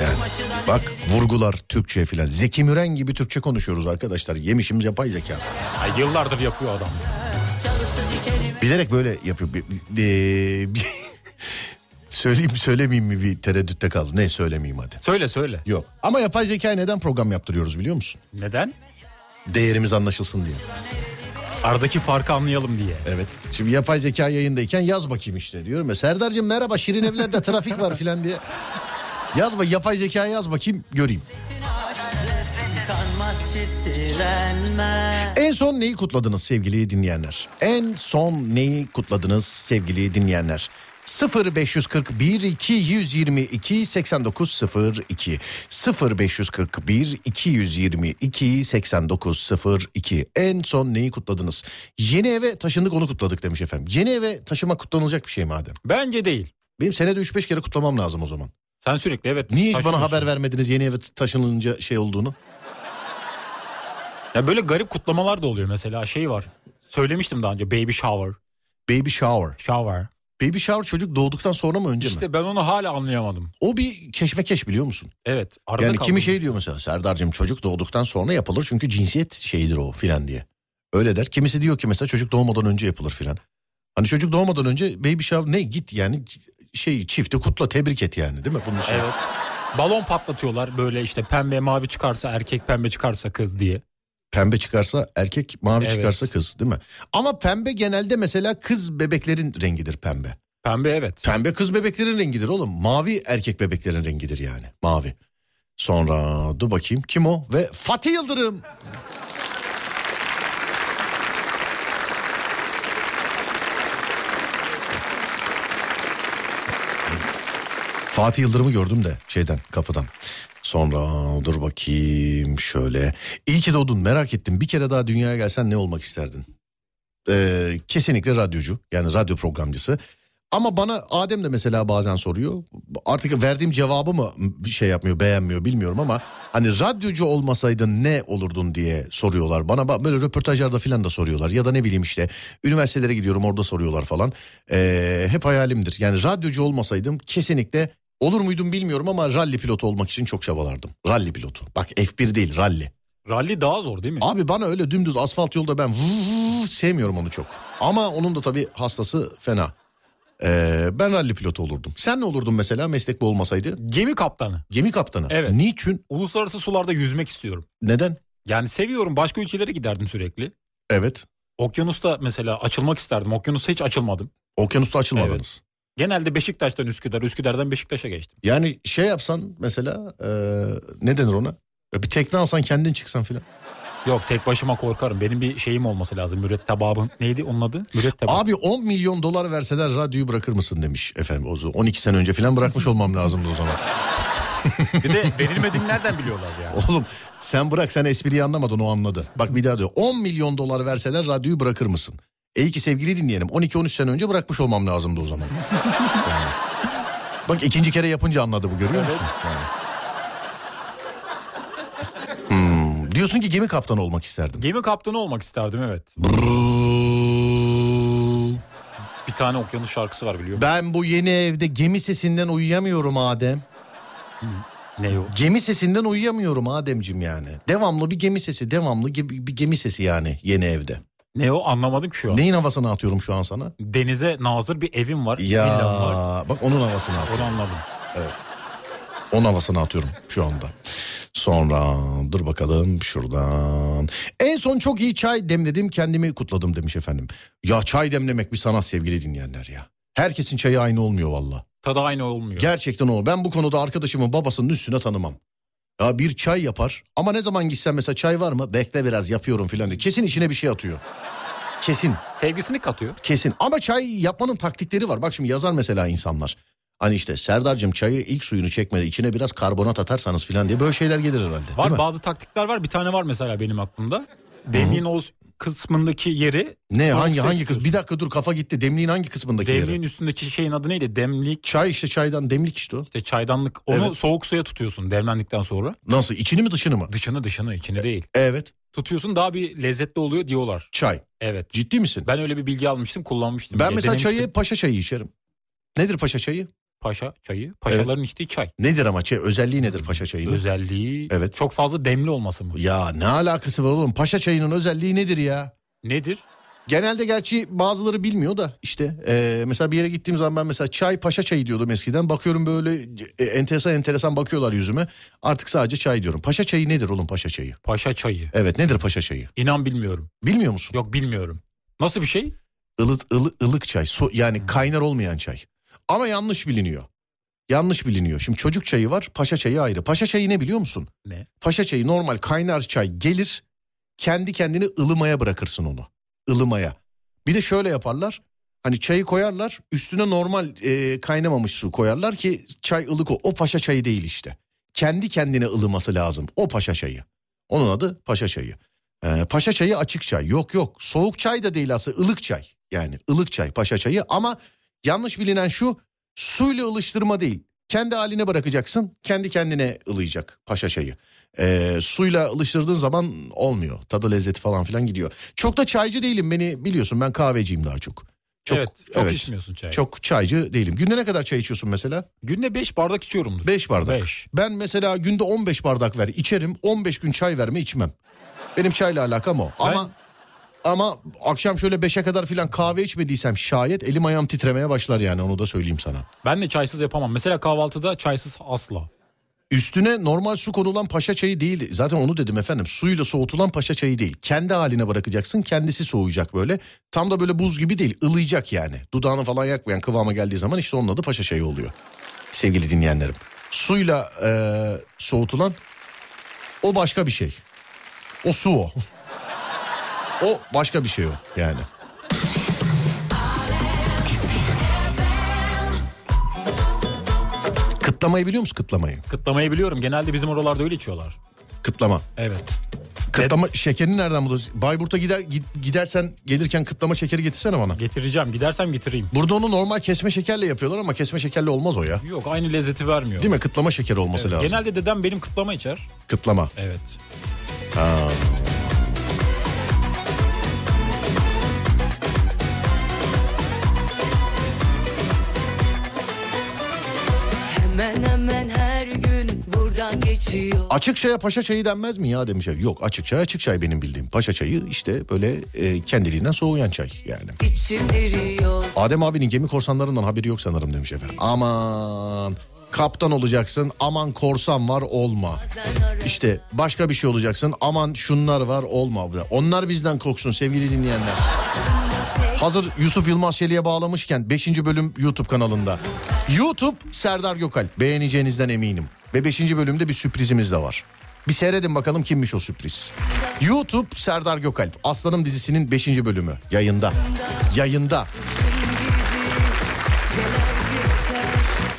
[SPEAKER 1] Yani bak vurgular Türkçe filan. Zeki Müren gibi Türkçe konuşuyoruz arkadaşlar. Yemişim yapay zekası.
[SPEAKER 2] Ay, yıllardır yapıyor adam.
[SPEAKER 1] Bilerek böyle yapıyor. Bir, bir- bir- söyleyeyim söylemeyeyim mi bir tereddütte kaldım. Ne söylemeyeyim hadi.
[SPEAKER 2] Söyle söyle.
[SPEAKER 1] Yok. Ama yapay zekaya neden program yaptırıyoruz biliyor musun?
[SPEAKER 2] Neden?
[SPEAKER 1] Değerimiz anlaşılsın diye.
[SPEAKER 2] Aradaki farkı anlayalım diye.
[SPEAKER 1] Evet. Şimdi yapay zeka yayındayken yaz bakayım işte diyorum ya. Serdar'cığım merhaba Şirin evlerde trafik var filan diye. Yaz bak yapay zekaya yaz bakayım göreyim. En son neyi kutladınız sevgili dinleyenler? En son neyi kutladınız sevgili dinleyenler? 0541 222 8902 0541 222 8902 En son neyi kutladınız? Yeni eve taşındık onu kutladık demiş efendim. Yeni eve taşımak kutlanılacak bir şey madem.
[SPEAKER 2] Bence değil.
[SPEAKER 1] Benim senede 3-5 kere kutlamam lazım o zaman.
[SPEAKER 2] Sen sürekli evet.
[SPEAKER 1] Niye hiç bana haber vermediniz yeni eve taşınınca şey olduğunu?
[SPEAKER 2] Ya böyle garip kutlamalar da oluyor mesela şey var. Söylemiştim daha önce baby shower.
[SPEAKER 1] Baby shower.
[SPEAKER 2] Shower.
[SPEAKER 1] Baby shower çocuk doğduktan sonra mı önce mi?
[SPEAKER 2] İşte ben onu hala anlayamadım.
[SPEAKER 1] O bir keşmekeş biliyor musun?
[SPEAKER 2] Evet. Arada
[SPEAKER 1] yani
[SPEAKER 2] kaldım.
[SPEAKER 1] kimi şey diyor mesela Serdar'cığım çocuk doğduktan sonra yapılır çünkü cinsiyet şeyidir o filan diye. Öyle der. Kimisi diyor ki mesela çocuk doğmadan önce yapılır filan. Hani çocuk doğmadan önce baby shower ne git yani şey çifti kutla tebrik et yani değil mi? Bunun için.
[SPEAKER 2] Evet. Balon patlatıyorlar böyle işte pembe mavi çıkarsa erkek pembe çıkarsa kız diye.
[SPEAKER 1] Pembe çıkarsa erkek mavi
[SPEAKER 2] Evet.
[SPEAKER 1] çıkarsa kız değil mi? Ama pembe genelde mesela kız bebeklerin rengidir pembe.
[SPEAKER 2] Pembe evet.
[SPEAKER 1] Pembe kız bebeklerin rengidir oğlum. Mavi erkek bebeklerin rengidir yani. Mavi. Sonra dur bakayım kim o? Ve Fatih Yıldırım. Fatih Yıldırım'ı gördüm de şeyden kapıdan. Sonra dur bakayım şöyle. İyi ki doğdun merak ettim. Bir kere daha dünyaya gelsen ne olmak isterdin? Ee, kesinlikle radyocu yani radyo programcısı. Ama bana Adem de mesela bazen soruyor. Artık verdiğim cevabı mı bir şey yapmıyor beğenmiyor bilmiyorum ama hani radyocu olmasaydın ne olurdun diye soruyorlar. Bana böyle röportajlarda filan da soruyorlar ya da ne bileyim işte üniversitelere gidiyorum orada soruyorlar falan. Ee, hep hayalimdir yani radyocu olmasaydım kesinlikle olur muydum bilmiyorum ama ralli pilotu olmak için çok çabalardım. Ralli pilotu bak F1 değil ralli.
[SPEAKER 2] Rally daha zor değil mi?
[SPEAKER 1] Abi bana öyle dümdüz asfalt yolda ben vuu sevmiyorum onu çok. Ama onun da tabii hastası fena. Ee, ben ralli pilotu olurdum. Sen ne olurdun mesela meslek bu olmasaydı?
[SPEAKER 2] Gemi kaptanı.
[SPEAKER 1] Gemi kaptanı.
[SPEAKER 2] Evet.
[SPEAKER 1] Niçin?
[SPEAKER 2] Uluslararası sularda yüzmek istiyorum.
[SPEAKER 1] Neden?
[SPEAKER 2] Yani seviyorum başka ülkelere giderdim sürekli.
[SPEAKER 1] Evet.
[SPEAKER 2] Okyanusta mesela açılmak isterdim. Okyanusta hiç açılmadım.
[SPEAKER 1] Okyanusta açılmadınız.
[SPEAKER 2] Genelde Beşiktaş'tan Üsküdar, Üsküdar'dan Beşiktaş'a geçtim.
[SPEAKER 1] Yani şey yapsan mesela e, ne denir ona? Bir tekne alsan kendin çıksan filan.
[SPEAKER 2] Yok tek başıma korkarım. Benim bir şeyim olması lazım. Mürettebabım. Neydi onun adı? Mürettebab.
[SPEAKER 1] Abi 10 milyon dolar verseler radyoyu bırakır mısın demiş efendim. O zaman 12 sene önce filan bırakmış olmam lazımdı o zaman.
[SPEAKER 2] Bir de verilmediğini nereden biliyorlar ya?
[SPEAKER 1] Oğlum sen bırak sen espriyi anlamadın o anladı. Bak bir daha diyor 10 milyon dolar verseler radyoyu bırakır mısın? İyi ki sevgili dinleyelim 12-13 sene önce bırakmış olmam lazımdı o zaman. Yani. Bak ikinci kere yapınca anladı bu görüyor musun? Yani. Hmm, diyorsun ki gemi kaptanı olmak isterdim.
[SPEAKER 2] Gemi kaptanı olmak isterdim evet. Bir tane okyanus şarkısı var biliyor musun?
[SPEAKER 1] Ben bu yeni evde gemi sesinden uyuyamıyorum Adem.
[SPEAKER 2] Ne o?
[SPEAKER 1] Gemi sesinden uyuyamıyorum Ademcim yani. Devamlı bir gemi sesi, devamlı bir gemi sesi yani yeni evde.
[SPEAKER 2] Ne o anlamadım ki şu an.
[SPEAKER 1] Neyin havasını atıyorum şu an sana?
[SPEAKER 2] Denize nazır bir evim var.
[SPEAKER 1] Ya
[SPEAKER 2] villam var.
[SPEAKER 1] bak onun havasını atıyorum.
[SPEAKER 2] Onu anladım.
[SPEAKER 1] Onun havasını atıyorum şu anda. Sonra dur bakalım şuradan. En son çok iyi çay demledim kendimi kutladım demiş efendim. Ya çay demlemek bir sanat sevgili dinleyenler ya. Herkesin çayı aynı olmuyor valla.
[SPEAKER 2] Tadı aynı olmuyor.
[SPEAKER 1] Gerçekten o. Ben bu konuda arkadaşımın babasının üstüne tanımam. Ya bir çay yapar ama ne zaman gitsem mesela çay var mı? Bekle biraz yapıyorum filan diye. Kesin içine bir şey atıyor. Kesin.
[SPEAKER 2] Sevgisini katıyor.
[SPEAKER 1] Kesin. Ama çay yapmanın taktikleri var. Bak şimdi yazar mesela insanlar. Hani işte Serdar'cığım çayı ilk suyunu çekmedi içine biraz karbonat atarsanız filan diye böyle şeyler gelir herhalde. değil
[SPEAKER 2] Var bazı taktikler var. Bir tane var mesela benim aklımda. Demliğin o kısmındaki yeri
[SPEAKER 1] Ne hangi hangi kız?
[SPEAKER 2] tutuyorsun.
[SPEAKER 1] Bir dakika dur kafa gitti. Demliğin hangi kısmındaki
[SPEAKER 2] Demliğin
[SPEAKER 1] yeri?
[SPEAKER 2] üstündeki şeyin adı neydi? Demlik,
[SPEAKER 1] Çay işte çaydan demlik işte o.
[SPEAKER 2] işte çaydanlık. Onu
[SPEAKER 1] Evet.
[SPEAKER 2] soğuk suya tutuyorsun demlendikten sonra.
[SPEAKER 1] Nasıl içini mi dışını mı?
[SPEAKER 2] Dışını dışını içini değil.
[SPEAKER 1] Evet.
[SPEAKER 2] Tutuyorsun daha bir lezzetli oluyor diyorlar.
[SPEAKER 1] Çay.
[SPEAKER 2] Evet.
[SPEAKER 1] Ciddi misin?
[SPEAKER 2] Ben öyle bir bilgi almıştım kullanmıştım.
[SPEAKER 1] Ben
[SPEAKER 2] bile.
[SPEAKER 1] mesela çayı paşa çayı içerim. Nedir paşa çayı?
[SPEAKER 2] Paşa çayı. Paşaların içtiği çay.
[SPEAKER 1] Nedir ama çay? Özelliği nedir paşa çayının?
[SPEAKER 2] Özelliği
[SPEAKER 1] Evet.
[SPEAKER 2] çok fazla demli olması mı?
[SPEAKER 1] Ya ne alakası var oğlum? Paşa çayının özelliği nedir ya?
[SPEAKER 2] Nedir?
[SPEAKER 1] Genelde gerçi bazıları bilmiyor da işte e, mesela bir yere gittiğim zaman ben mesela çay paşa çayı diyordum eskiden. Bakıyorum böyle e, enteresan enteresan bakıyorlar yüzüme. Artık sadece çay diyorum. Paşa çayı nedir oğlum paşa çayı?
[SPEAKER 2] Paşa çayı.
[SPEAKER 1] Evet nedir paşa çayı?
[SPEAKER 2] İnan bilmiyorum.
[SPEAKER 1] Bilmiyor musun?
[SPEAKER 2] Yok bilmiyorum. Nasıl bir şey?
[SPEAKER 1] Ilık, ılık, ılık çay so, yani kaynar olmayan çay. Ama yanlış biliniyor. Yanlış biliniyor. Şimdi çocuk çayı var paşa çayı ayrı. Paşa çayı ne biliyor musun?
[SPEAKER 2] Ne?
[SPEAKER 1] Paşa çayı normal kaynar çay gelir kendi kendini ılımaya bırakırsın onu. Ilımaya. Bir de şöyle yaparlar. Hani çayı koyarlar üstüne normal e, kaynamamış su koyarlar ki çay ılık o. O paşa çayı değil işte. Kendi kendine ılıması lazım. O paşa çayı. Onun adı paşa çayı. Ee, paşa çayı açık çay. Yok yok soğuk çay da değil aslında ılık çay. Yani ılık çay paşa çayı ama yanlış bilinen şu suyla ılıştırma değil. Kendi haline bırakacaksın. Kendi kendine ılıyacak paşa çayı. Ee, suyla ılıştırdığın zaman olmuyor. Tadı lezzeti falan filan gidiyor. Çok da çaycı değilim beni biliyorsun ben kahveciyim daha çok. Çok,
[SPEAKER 2] evet çok içmiyorsun çay.
[SPEAKER 1] Çok çaycı değilim. Günde ne kadar çay içiyorsun mesela?
[SPEAKER 2] Günde 5 bardak içiyorumdur.
[SPEAKER 1] 5 bardak.
[SPEAKER 2] Beş.
[SPEAKER 1] Ben mesela günde 15 bardak ver içerim. 15 gün çay verme içmem. Benim çayla alakam o. Ama ama akşam şöyle 5'e kadar filan kahve içmediysem şayet elim ayağım titremeye başlar yani onu da söyleyeyim sana.
[SPEAKER 2] Ben de çaysız yapamam. Mesela kahvaltıda çaysız asla.
[SPEAKER 1] Üstüne normal su konulan paşa çayı değil. Zaten onu dedim efendim. Suyla soğutulan paşa çayı değil. Kendi haline bırakacaksın. Kendisi soğuyacak böyle. Tam da böyle buz gibi değil. ılıyacak yani. Dudağını falan yakmayan kıvama geldiği zaman işte onun adı paşa çayı oluyor. Sevgili dinleyenlerim. Suyla eee, soğutulan o başka bir şey. O su o. o başka bir şey o yani. Kıtlamayı biliyor musun kıtlamayı?
[SPEAKER 2] Kıtlamayı biliyorum. Genelde bizim oralarda öyle içiyorlar.
[SPEAKER 1] Kıtlama.
[SPEAKER 2] Evet.
[SPEAKER 1] Kıtlama şekerini nereden buluyorsun? Bayburt'a gider gid- gidersen gelirken kıtlama şekeri getirsene bana.
[SPEAKER 2] Getireceğim. Gidersem getireyim.
[SPEAKER 1] Burada onu normal kesme şekerle yapıyorlar ama kesme şekerle olmaz o ya.
[SPEAKER 2] Yok aynı lezzeti vermiyor.
[SPEAKER 1] Değil mi? Kıtlama şekeri olması
[SPEAKER 2] Evet,
[SPEAKER 1] lazım.
[SPEAKER 2] Genelde dedem benim kıtlama içer.
[SPEAKER 1] Kıtlama.
[SPEAKER 2] Evet.
[SPEAKER 1] Ha.
[SPEAKER 6] Hemen hemen her gün buradan geçiyor
[SPEAKER 1] Açık çaya paşa çayı denmez mi ya demiş. Yok açık çay açık çay benim bildiğim. Paşa çayı işte böyle e, kendiliğinden soğuyan çay yani.
[SPEAKER 6] İçim eriyor
[SPEAKER 1] Adem abinin gemi korsanlarından haberi yok sanırım demiş efendim. Aman kaptan olacaksın aman korsan var olma. İşte başka bir şey olacaksın aman şunlar var olma. Onlar bizden korksun sevgili dinleyenler. Hazır Yusuf Yılmaz Çelik'e bağlamışken 5. bölüm YouTube kanalında. YouTube Serdar Gökalp beğeneceğinizden eminim. Ve 5. bölümde bir sürprizimiz de var. Bir seyredin bakalım kimmiş o sürpriz. YouTube Serdar Gökalp Aslanım dizisinin 5. bölümü yayında. Yayında.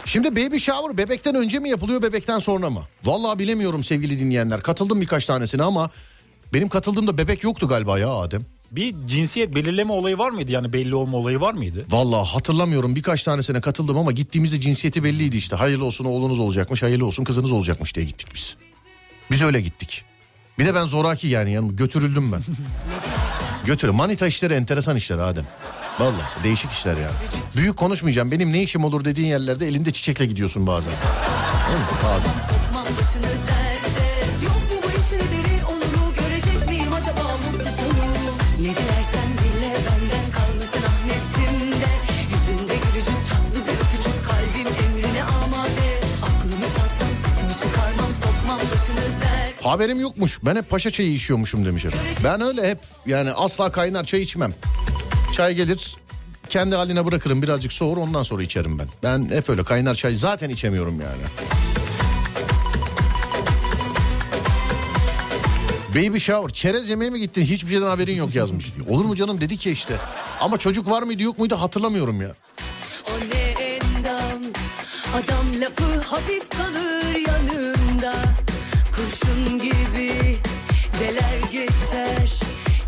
[SPEAKER 1] Şimdi baby shower bebekten önce mi yapılıyor bebekten sonra mı? Vallahi bilemiyorum sevgili dinleyenler. Katıldım birkaç tanesine ama benim katıldığımda bebek yoktu galiba ya Adem.
[SPEAKER 2] Bir cinsiyet belirleme olayı var mıydı? Yani belli olma olayı var mıydı?
[SPEAKER 1] Vallahi hatırlamıyorum birkaç tanesine katıldım ama gittiğimizde cinsiyeti belliydi işte. Hayırlı olsun oğlunuz olacakmış, hayırlı olsun kızınız olacakmış diye gittik biz. Biz öyle gittik. Bir de ben zoraki yani yanım götürüldüm ben. Götür. Manita işleri enteresan işler Adem. Vallahi değişik işler ya. Büyük konuşmayacağım. Benim ne işim olur dediğin yerlerde elinde çiçekle gidiyorsun bazen. Mi? Bazen. Haberim yokmuş. Ben hep paşa çayı içiyormuşum demiş efendim. Ben öyle hep yani asla kaynar çay içmem. Çay gelir kendi haline bırakırım birazcık soğur ondan sonra içerim ben. Ben hep öyle kaynar çay zaten içemiyorum yani. Baby shower çerez yemeye mi gittin hiçbir şeyden haberin yok yazmış. Olur mu canım dedi ki işte. Ama çocuk var mıydı yok muydu hatırlamıyorum ya.
[SPEAKER 6] Endam Adam lafı hafif kalır yanımda Kurşun gibi Deler geçer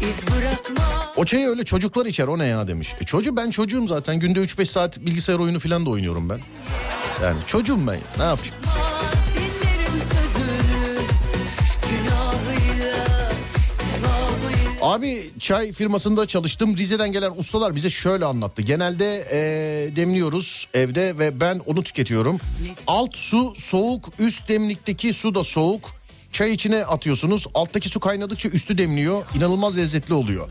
[SPEAKER 6] iz bırakma
[SPEAKER 1] O çayı öyle çocuklar içer o ne ya demiş. E çocuğu ben çocuğum zaten günde 3-5 saat bilgisayar oyunu falan da oynuyorum ben. Yani çocuğum ben ne yapayım. Abi çay firmasında çalıştım. Rize'den gelen ustalar bize şöyle anlattı. Genelde eee, demliyoruz evde ve ben onu tüketiyorum. Alt su soğuk, üst demlikteki su da soğuk. Çay içine atıyorsunuz. Alttaki su kaynadıkça üstü demliyor. İnanılmaz lezzetli oluyor.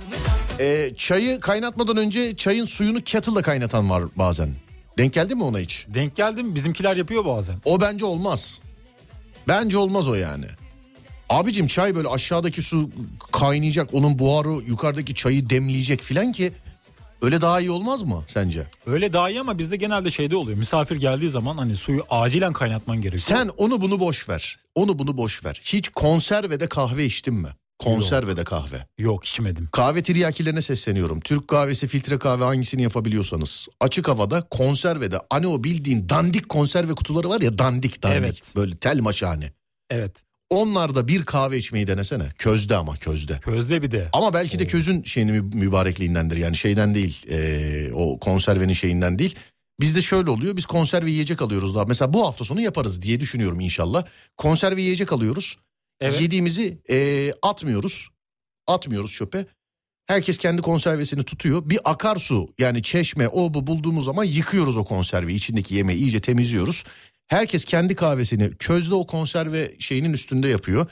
[SPEAKER 1] Eee, çayı kaynatmadan önce çayın suyunu kettle'da kaynatan var bazen. Denk geldi mi ona hiç?
[SPEAKER 2] Denk geldim bizimkiler yapıyor bazen.
[SPEAKER 1] O bence olmaz. Bence olmaz o yani. Abicim çay böyle aşağıdaki su kaynayacak. Onun buharı yukarıdaki çayı demleyecek filan ki öyle daha iyi olmaz mı sence?
[SPEAKER 2] Öyle daha iyi ama bizde genelde şeyde oluyor. Misafir geldiği zaman hani suyu acilen kaynatman gerekiyor.
[SPEAKER 1] Sen onu bunu boş ver. Onu bunu boş ver. Hiç konservede kahve içtin mi? Konservede kahve.
[SPEAKER 2] Yok içmedim.
[SPEAKER 1] Kahve tiryakilerine sesleniyorum. Türk kahvesi, filtre kahve hangisini yapabiliyorsanız. Açık havada konservede hani o bildiğin dandik konserve kutuları var ya dandik dandik.
[SPEAKER 2] Evet.
[SPEAKER 1] Böyle tel maşane.
[SPEAKER 2] Evet.
[SPEAKER 1] Onlarda bir kahve içmeyi denesene. Közde ama közde.
[SPEAKER 2] Közde bir de.
[SPEAKER 1] Ama belki de közün şeyini mü- mübarekliğindendir. Yani şeyden değil. eee, o konservenin şeyinden değil. Bizde şöyle oluyor biz konserve yiyecek alıyoruz daha. Mesela bu hafta sonu yaparız diye düşünüyorum inşallah. Konserve yiyecek alıyoruz.
[SPEAKER 2] Evet.
[SPEAKER 1] Yediğimizi e, atmıyoruz. Atmıyoruz çöpe. Herkes kendi konservesini tutuyor. Bir akarsu yani çeşme o bu bulduğumuz zaman yıkıyoruz o konserveyi. İçindeki yemeği iyice temizliyoruz. Herkes kendi kahvesini közde o konserve şeyinin üstünde yapıyor.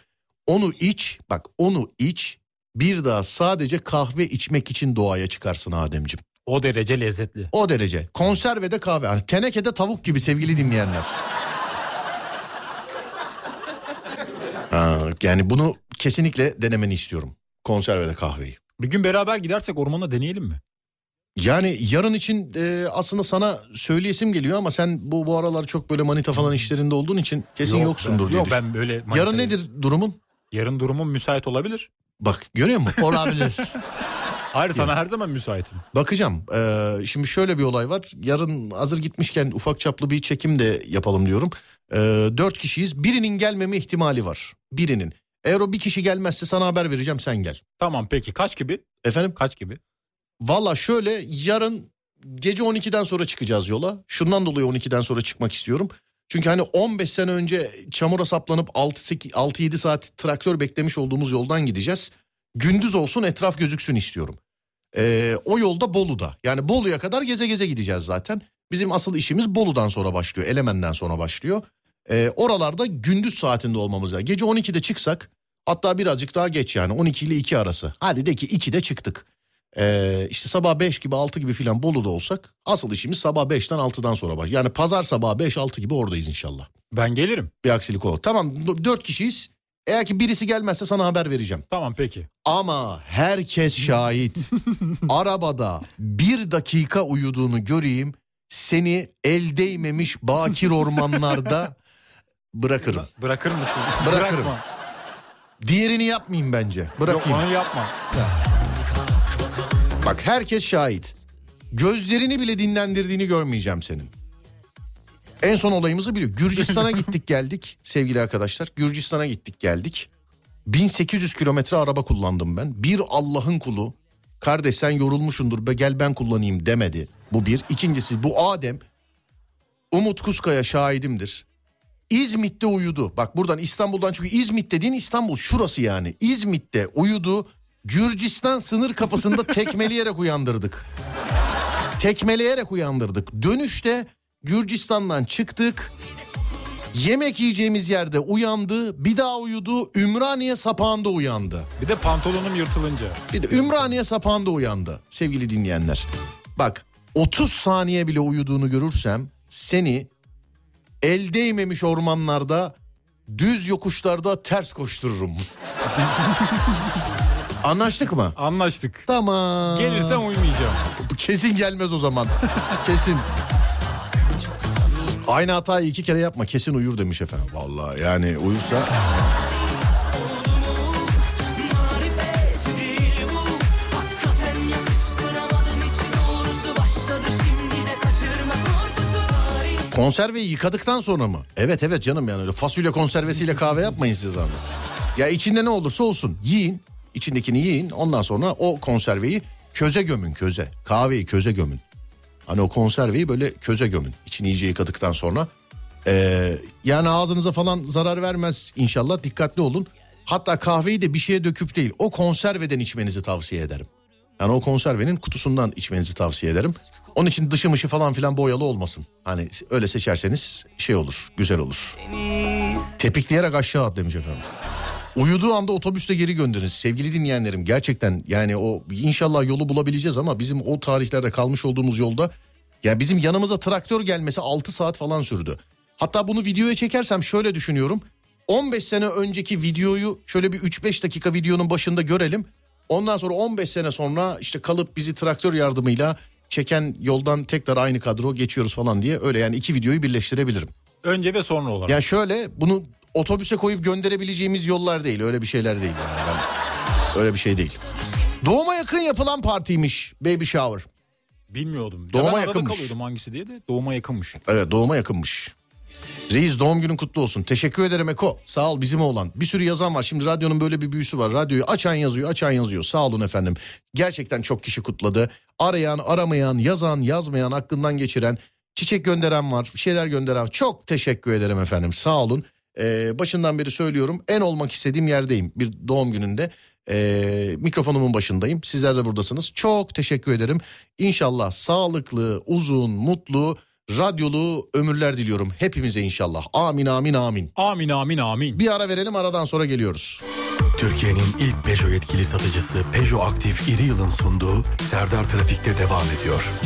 [SPEAKER 1] Onu iç bak onu iç bir daha sadece kahve içmek için doğaya çıkarsın Ademciğim.
[SPEAKER 2] O derece lezzetli.
[SPEAKER 1] O derece. Konservede kahve. Yani tenekede tavuk gibi sevgili dinleyenler. Ha, yani bunu kesinlikle denemeni istiyorum. Konservede kahveyi.
[SPEAKER 2] Bir gün beraber gidersek ormana deneyelim mi?
[SPEAKER 1] Yani yarın için e, aslında sana söyleyesim geliyor ama sen bu bu aralar çok böyle manita falan işlerinde olduğun için kesin
[SPEAKER 2] Yok
[SPEAKER 1] yoksundur
[SPEAKER 2] ben,
[SPEAKER 1] diye
[SPEAKER 2] Yok
[SPEAKER 1] düşün-
[SPEAKER 2] ben böyle...
[SPEAKER 1] Yarın
[SPEAKER 2] manitayım.
[SPEAKER 1] nedir durumun?
[SPEAKER 2] Yarın durumum müsait olabilir.
[SPEAKER 1] Bak görüyor musun? Olabilir.
[SPEAKER 2] Hayır sana her zaman müsaitim.
[SPEAKER 1] Bakacağım. Ee, şimdi şöyle bir olay var. Yarın hazır gitmişken ufak çaplı bir çekim de yapalım diyorum. Ee, dört kişiyiz. Birinin gelmeme ihtimali var. Birinin. Eğer o bir kişi gelmezse sana haber vereceğim sen gel.
[SPEAKER 2] Tamam peki kaç gibi?
[SPEAKER 1] Efendim?
[SPEAKER 2] Kaç gibi?
[SPEAKER 1] Valla şöyle yarın gece 12'den sonra çıkacağız yola. Şundan dolayı 12'den sonra çıkmak istiyorum. Çünkü hani 15 sene önce çamura saplanıp 6-7 saat traktör beklemiş olduğumuz yoldan gideceğiz. Gündüz olsun etraf gözüksün istiyorum. Ee, o yolda Bolu'da. Yani Bolu'ya kadar geze geze gideceğiz zaten. Bizim asıl işimiz Bolu'dan sonra başlıyor. Elemen'den sonra başlıyor. Ee, oralarda gündüz saatinde olmamız lazım. Gece 12'de çıksak hatta birazcık daha geç yani 12 ile 2 arası. Hadi de ki 2'de çıktık. Ee, işte sabah 5 gibi 6 gibi filan Bolu'da olsak asıl işimiz sabah 5'ten 6'dan sonra baş. Yani pazar sabahı 5-6 gibi oradayız inşallah.
[SPEAKER 2] Ben gelirim.
[SPEAKER 1] Bir aksilik olur. Tamam 4 kişiyiz. Eğer ki birisi gelmezse sana haber vereceğim.
[SPEAKER 2] Tamam peki.
[SPEAKER 1] Ama herkes şahit. Arabada bir dakika uyuduğunu göreyim. Seni el değmemiş bakir ormanlarda bırakırım.
[SPEAKER 2] Bırakır mısın?
[SPEAKER 1] Bırakırım.
[SPEAKER 2] Bırakma.
[SPEAKER 1] Diğerini yapmayayım bence.
[SPEAKER 2] Yok
[SPEAKER 1] Bırakayım.
[SPEAKER 2] onu yapma.
[SPEAKER 1] Bak herkes şahit. Gözlerini bile dinlendirdiğini görmeyeceğim senin. En son olayımızı biliyor. Gürcistan'a gittik geldik sevgili arkadaşlar. Gürcistan'a gittik geldik. 1800 kilometre araba kullandım ben. Bir Allah'ın kulu. Kardeş sen yorulmuşundur be gel ben kullanayım demedi. Bu bir. İkincisi bu Adem. Umut Kuskaya şahidimdir. İzmit'te uyudu. Bak buradan İstanbul'dan çünkü İzmit dediğin İstanbul şurası yani. İzmit'te uyudu. Gürcistan sınır kapısında tekmeleyerek uyandırdık. Tekmeleyerek uyandırdık. Dönüşte Gürcistan'dan çıktık. Yemek yiyeceğimiz yerde uyandı. Bir daha uyudu. Ümraniye sapağında uyandı.
[SPEAKER 2] Bir de pantolonum yırtılınca.
[SPEAKER 1] Bir de Ümraniye sapağında uyandı sevgili dinleyenler. Bak 30 saniye bile uyuduğunu görürsem seni el değmemiş ormanlarda düz yokuşlarda ters koştururum. Anlaştık mı?
[SPEAKER 2] Anlaştık.
[SPEAKER 1] Tamam.
[SPEAKER 2] Gelirsen uyumayacağım.
[SPEAKER 1] Kesin gelmez o zaman. Kesin. Aynı hatayı iki kere yapma kesin uyur demiş efendim. Vallahi yani uyursa konserveyi yıkadıktan sonra mı? Evet evet canım yani öyle fasulye konservesiyle kahve yapmayın siz zahmet. Ya içinde ne olursa olsun yiyin. İçindekini yiyin ondan sonra o konserveyi köze gömün köze. Kahveyi köze gömün. Hani o konserveyi böyle köze gömün. İçini iyice yıkadıktan sonra. Ee, yani ağzınıza falan zarar vermez inşallah dikkatli olun. Hatta kahveyi de bir şeye döküp değil o konserveden içmenizi tavsiye ederim. Yani o konservenin kutusundan içmenizi tavsiye ederim. Onun için dışı mışı falan filan boyalı olmasın. Hani öyle seçerseniz şey olur, güzel olur. Tepikleyerek aşağı at demiş efendim. Uyuduğu anda otobüste geri gönderin. Sevgili dinleyenlerim gerçekten yani o inşallah yolu bulabileceğiz ama bizim o tarihlerde kalmış olduğumuz yolda ya bizim yanımıza traktör gelmesi 6 saat falan sürdü. Hatta bunu videoya çekersem şöyle düşünüyorum. 15 sene önceki videoyu şöyle bir 3-5 dakika videonun başında görelim. Ondan sonra 15 sene sonra işte kalıp bizi traktör yardımıyla çeken yoldan tekrar aynı kadro geçiyoruz falan diye öyle yani iki videoyu birleştirebilirim.
[SPEAKER 2] Önce ve sonra olarak.
[SPEAKER 1] Yani şöyle bunu otobüse koyup gönderebileceğimiz yollar değil öyle bir şeyler değil yani. Ben- öyle bir şey değil. Doğuma yakın yapılan partiymiş Baby Shower.
[SPEAKER 2] Bilmiyordum. Ya
[SPEAKER 1] Doğuma
[SPEAKER 2] ben arada
[SPEAKER 1] yakınmış.
[SPEAKER 2] kalıyordum hangisi diye de doğuma yakınmış.
[SPEAKER 1] Evet doğuma yakınmış. Reis doğum günün kutlu olsun. Teşekkür ederim Eko. Sağ ol bizim oğlan. Bir sürü yazan var. Şimdi radyonun böyle bir büyüsü var. Radyoyu açan yazıyor, açan yazıyor. Sağ olun efendim. Gerçekten çok kişi kutladı. Arayan, aramayan, yazan, yazmayan, aklından geçiren çiçek gönderen var, bir şeyler gönderen var. Çok teşekkür ederim efendim sağ olun. Ee, başından beri söylüyorum en olmak istediğim yerdeyim bir doğum gününde. Ee, mikrofonumun başındayım sizler de buradasınız. Çok teşekkür ederim. İnşallah sağlıklı, uzun, mutlu, radyolu ömürler diliyorum hepimize inşallah. Amin amin amin.
[SPEAKER 2] Amin amin amin.
[SPEAKER 1] Bir ara verelim aradan sonra geliyoruz.
[SPEAKER 4] Türkiye'nin ilk Peugeot yetkili satıcısı Peugeot Aktif İri Yıl'ın sunduğu Serdar Trafik'te devam ediyor.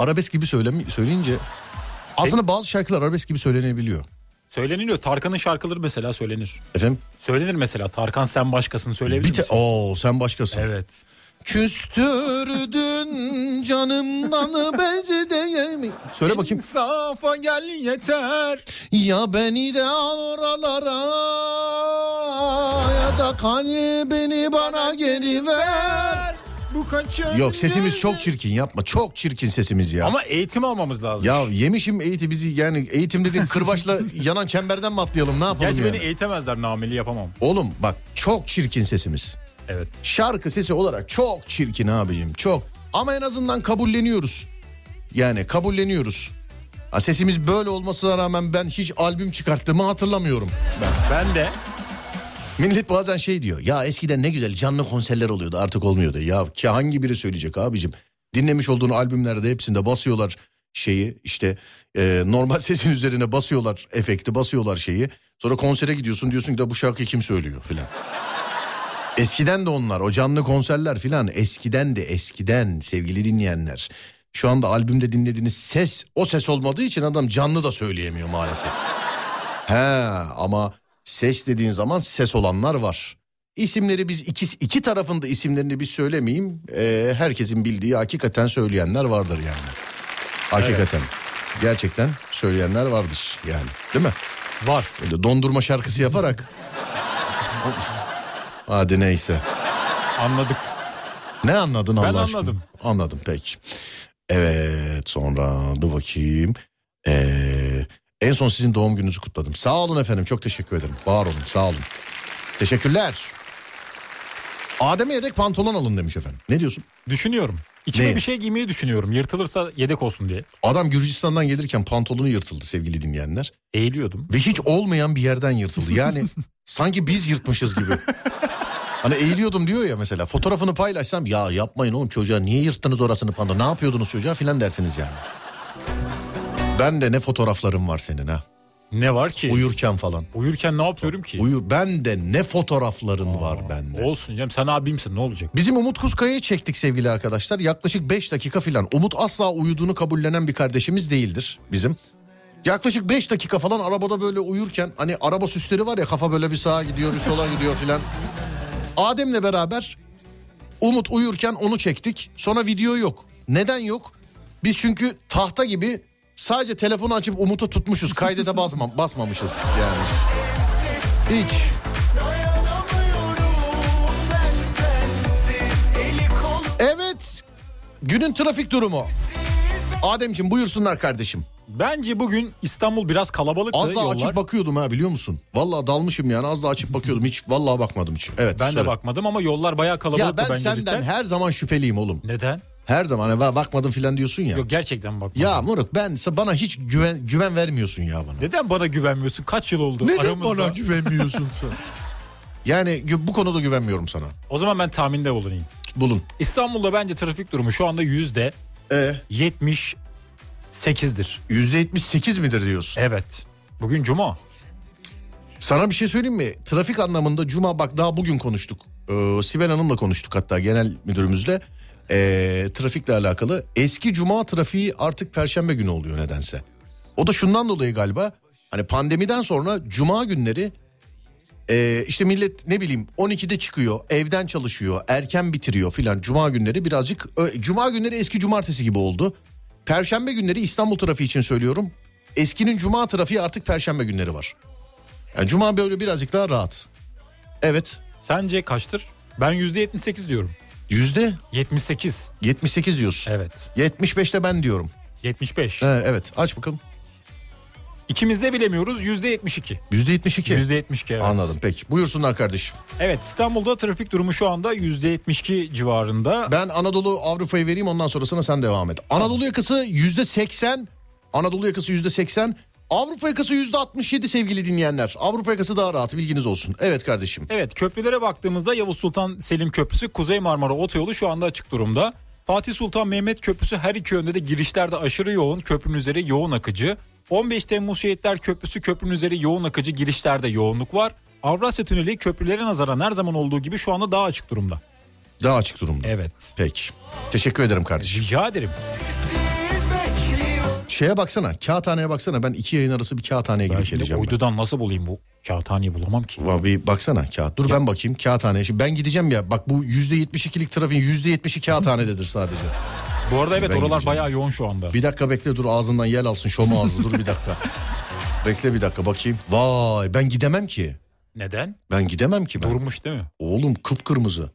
[SPEAKER 1] Arabesk gibi söylemi, söyleyince aslında bazı şarkılar arabesk gibi söylenebiliyor.
[SPEAKER 2] Söyleniliyor. Tarkan'ın şarkıları mesela söylenir.
[SPEAKER 1] Efendim?
[SPEAKER 2] Söylenir mesela. Tarkan sen başkasın söyleyebilir
[SPEAKER 1] Bir te-
[SPEAKER 2] misin?
[SPEAKER 1] Oo sen başkasın.
[SPEAKER 2] Evet.
[SPEAKER 1] Küstürdün canımdan bezedeyemi. Söyle bakayım.
[SPEAKER 2] İnsafa gel yeter.
[SPEAKER 1] Ya beni de al oralara ya da kalbini bana geri ver.
[SPEAKER 2] Bu kaç
[SPEAKER 1] Yok sesimiz çok çirkin yapma. Çok çirkin sesimiz ya.
[SPEAKER 2] Ama eğitim almamız lazım.
[SPEAKER 1] ya yemişim eğiti bizi yani eğitim dedin kırbaçla yanan çemberden mi atlayalım ne yapalım
[SPEAKER 2] Gerçi
[SPEAKER 1] yani?
[SPEAKER 2] beni eğitemezler nameli yapamam.
[SPEAKER 1] Oğlum bak çok çirkin sesimiz.
[SPEAKER 2] Evet.
[SPEAKER 1] Şarkı sesi olarak çok çirkin abicim çok. Ama en azından kabulleniyoruz. Yani kabulleniyoruz. Ha, sesimiz böyle olmasına rağmen ben hiç albüm çıkarttığımı hatırlamıyorum. Ben.
[SPEAKER 2] Ben de
[SPEAKER 1] Millet bazen şey diyor. Ya eskiden ne güzel canlı konserler oluyordu artık olmuyordu. Ya ki hangi biri söyleyecek abicim? Dinlemiş olduğun albümlerde hepsinde basıyorlar şeyi işte e, normal sesin üzerine basıyorlar efekti basıyorlar şeyi. Sonra konsere gidiyorsun diyorsun ki de bu şarkıyı kim söylüyor filan. Eskiden de onlar o canlı konserler filan eskiden de eskiden sevgili dinleyenler. Şu anda albümde dinlediğiniz ses o ses olmadığı için adam canlı da söyleyemiyor maalesef. He ama ses dediğin zaman ses olanlar var. İsimleri biz iki, iki tarafında isimlerini biz söylemeyeyim. Ee, herkesin bildiği hakikaten söyleyenler vardır yani. Hakikaten. Gerçekten söyleyenler vardır yani. Değil mi?
[SPEAKER 2] var.
[SPEAKER 1] Böyle dondurma şarkısı yaparak. Hadi neyse.
[SPEAKER 2] Anladık.
[SPEAKER 1] Ne anladın
[SPEAKER 2] Ben
[SPEAKER 1] Allah aşkına?
[SPEAKER 2] anladım.
[SPEAKER 1] Anladım peki. Evet sonra dur bakayım. Ee, en son sizin doğum gününüzü kutladım. Sağ olun efendim çok teşekkür ederim. Var olun sağ olun. Teşekkürler. Adem'e yedek pantolon alın demiş efendim. Ne diyorsun?
[SPEAKER 2] Düşünüyorum. İçime
[SPEAKER 1] Ne?
[SPEAKER 2] bir şey giymeyi düşünüyorum. Yırtılırsa yedek olsun diye.
[SPEAKER 1] Adam Gürcistan'dan gelirken pantolonu yırtıldı sevgili dinleyenler.
[SPEAKER 2] Eğiliyordum.
[SPEAKER 1] Ve hiç olmayan bir yerden yırtıldı. Yani sanki biz yırtmışız gibi. Hani eğiliyordum diyor ya mesela fotoğrafını paylaşsam ya yapmayın oğlum çocuğa niye yırttınız orasını pantolon ne yapıyordunuz çocuğa filan dersiniz yani. Ben de ne fotoğraflarım var senin ha
[SPEAKER 2] Ne var ki?
[SPEAKER 1] uyurken falan.
[SPEAKER 2] Uyurken ne yapıyorum ki?
[SPEAKER 1] Uyur ben de ne fotoğrafların var bende.
[SPEAKER 2] Olsun canım sen abimsin ne olacak?
[SPEAKER 1] Bizim Umut Kuzkaya'yı çektik sevgili arkadaşlar. Yaklaşık 5 dakika filan. Umut asla uyuduğunu kabullenen bir kardeşimiz değildir bizim. Yaklaşık 5 dakika falan arabada böyle uyurken hani araba süsleri var ya kafa böyle bir sağa gidiyor bir sola gidiyor filan. Adem'le beraber Umut uyurken onu çektik. Sonra video yok. Neden yok? Biz çünkü tahta gibi sadece telefonu açıp Umut'u tutmuşuz. Kaydete basma, basmamışız yani. Hiç. Evet. Günün trafik durumu. Ademciğim buyursunlar kardeşim.
[SPEAKER 2] Bence bugün İstanbul biraz kalabalıktı
[SPEAKER 1] Az daha
[SPEAKER 2] yollar.
[SPEAKER 1] açıp bakıyordum ha biliyor musun? Vallahi dalmışım yani az daha açıp bakıyordum. Hiç vallahi bakmadım hiç. Evet.
[SPEAKER 2] ben
[SPEAKER 1] söyle.
[SPEAKER 2] de bakmadım ama yollar bayağı kalabalıktı
[SPEAKER 1] Ya ben senden
[SPEAKER 2] lütfen.
[SPEAKER 1] her zaman şüpheliyim oğlum.
[SPEAKER 2] Neden?
[SPEAKER 1] Her zaman "Va- bakmadım filan diyorsun ya.
[SPEAKER 2] Yok gerçekten bakmadım.
[SPEAKER 1] Ya Moruk ben bana hiç güven güven vermiyorsun ya bana.
[SPEAKER 2] Neden bana güvenmiyorsun? Kaç yıl oldu aramızda?
[SPEAKER 1] güvenmiyorsun sen? Yani bu konuda güvenmiyorum sana.
[SPEAKER 2] O zaman ben tahminde bulunayım.
[SPEAKER 1] Bulun.
[SPEAKER 2] İstanbul'da bence trafik durumu şu anda yüzde
[SPEAKER 1] E
[SPEAKER 2] 78'dir.
[SPEAKER 1] yüzde yetmiş sekiz midir diyorsun?
[SPEAKER 2] Evet. Bugün cuma.
[SPEAKER 1] Sana bir şey söyleyeyim mi? Trafik anlamında Cuma bak daha bugün konuştuk. Ee, Sibel Hanım'la konuştuk hatta genel müdürümüzle. Ee, trafikle alakalı. Eski Cuma trafiği artık Perşembe günü oluyor nedense. O da şundan dolayı galiba. Hani pandemiden sonra Cuma günleri ee, işte millet ne bileyim 12'de çıkıyor, evden çalışıyor, erken bitiriyor filan. Cuma günleri birazcık Cuma günleri eski cumartesi gibi oldu. Perşembe günleri İstanbul trafiği için söylüyorum. Eskinin Cuma trafiği artık Perşembe günleri var. Yani Cuma böyle birazcık daha rahat. Evet.
[SPEAKER 2] Sence kaçtır? Ben yüzde 78 diyorum.
[SPEAKER 1] Yüzde
[SPEAKER 2] 78.
[SPEAKER 1] 78 diyorsun.
[SPEAKER 2] Evet.
[SPEAKER 1] 75'te ben diyorum.
[SPEAKER 2] 75.
[SPEAKER 1] He, evet aç bakalım.
[SPEAKER 2] İkimiz de bilemiyoruz yüzde 72.
[SPEAKER 1] Yüzde 72.
[SPEAKER 2] Yüzde 72 evet.
[SPEAKER 1] Anladım peki. Buyursunlar kardeşim.
[SPEAKER 2] Evet İstanbul'da trafik durumu şu anda yüzde 72 civarında.
[SPEAKER 1] Ben Anadolu Avrupa'yı vereyim ondan sonrasına sen devam et. Anadolu yakası yüzde 80. Anadolu yakası yüzde 80. Avrupa yakası yüzde 67 sevgili dinleyenler. Avrupa yakası daha rahat bilginiz olsun. Evet kardeşim.
[SPEAKER 2] Evet köprülere baktığımızda Yavuz Sultan Selim Köprüsü Kuzey Marmara Otoyolu şu anda açık durumda. Fatih Sultan Mehmet Köprüsü her iki yönde de girişlerde aşırı yoğun köprünün üzeri yoğun akıcı. 15 Temmuz Şehitler Köprüsü köprünün üzeri yoğun akıcı girişlerde yoğunluk var. Avrasya Tüneli köprülere nazaran her zaman olduğu gibi şu anda daha açık durumda.
[SPEAKER 1] Daha açık durumda.
[SPEAKER 2] Evet.
[SPEAKER 1] Peki. Teşekkür ederim kardeşim.
[SPEAKER 2] Rica ederim.
[SPEAKER 1] Şeye baksana kağıthaneye baksana ben iki yayın arası bir kağıthaneye
[SPEAKER 2] Ben
[SPEAKER 1] gidip
[SPEAKER 2] şimdi
[SPEAKER 1] geleceğim. ben.
[SPEAKER 2] uydudan nasıl bulayım bu kağıthaneyi bulamam ki.
[SPEAKER 1] Va- Bir baksana kağıt. Dur ben bakayım kağıthaneye. Şimdi ben gideceğim ya. Bak bu yüzde 72'lik trafiğin yüzde 70'i kağıthanededir sadece.
[SPEAKER 2] Bu arada evet
[SPEAKER 1] Ben
[SPEAKER 2] oralar bayağı yoğun şu anda.
[SPEAKER 1] Bir dakika bekle dur ağzından yel alsın şom ağzı dur bir dakika. bekle bir dakika bakayım. Vay ben gidemem ki.
[SPEAKER 2] Neden?
[SPEAKER 1] Ben gidemem ki ben.
[SPEAKER 2] Durmuş değil mi?
[SPEAKER 1] Oğlum kıpkırmızı.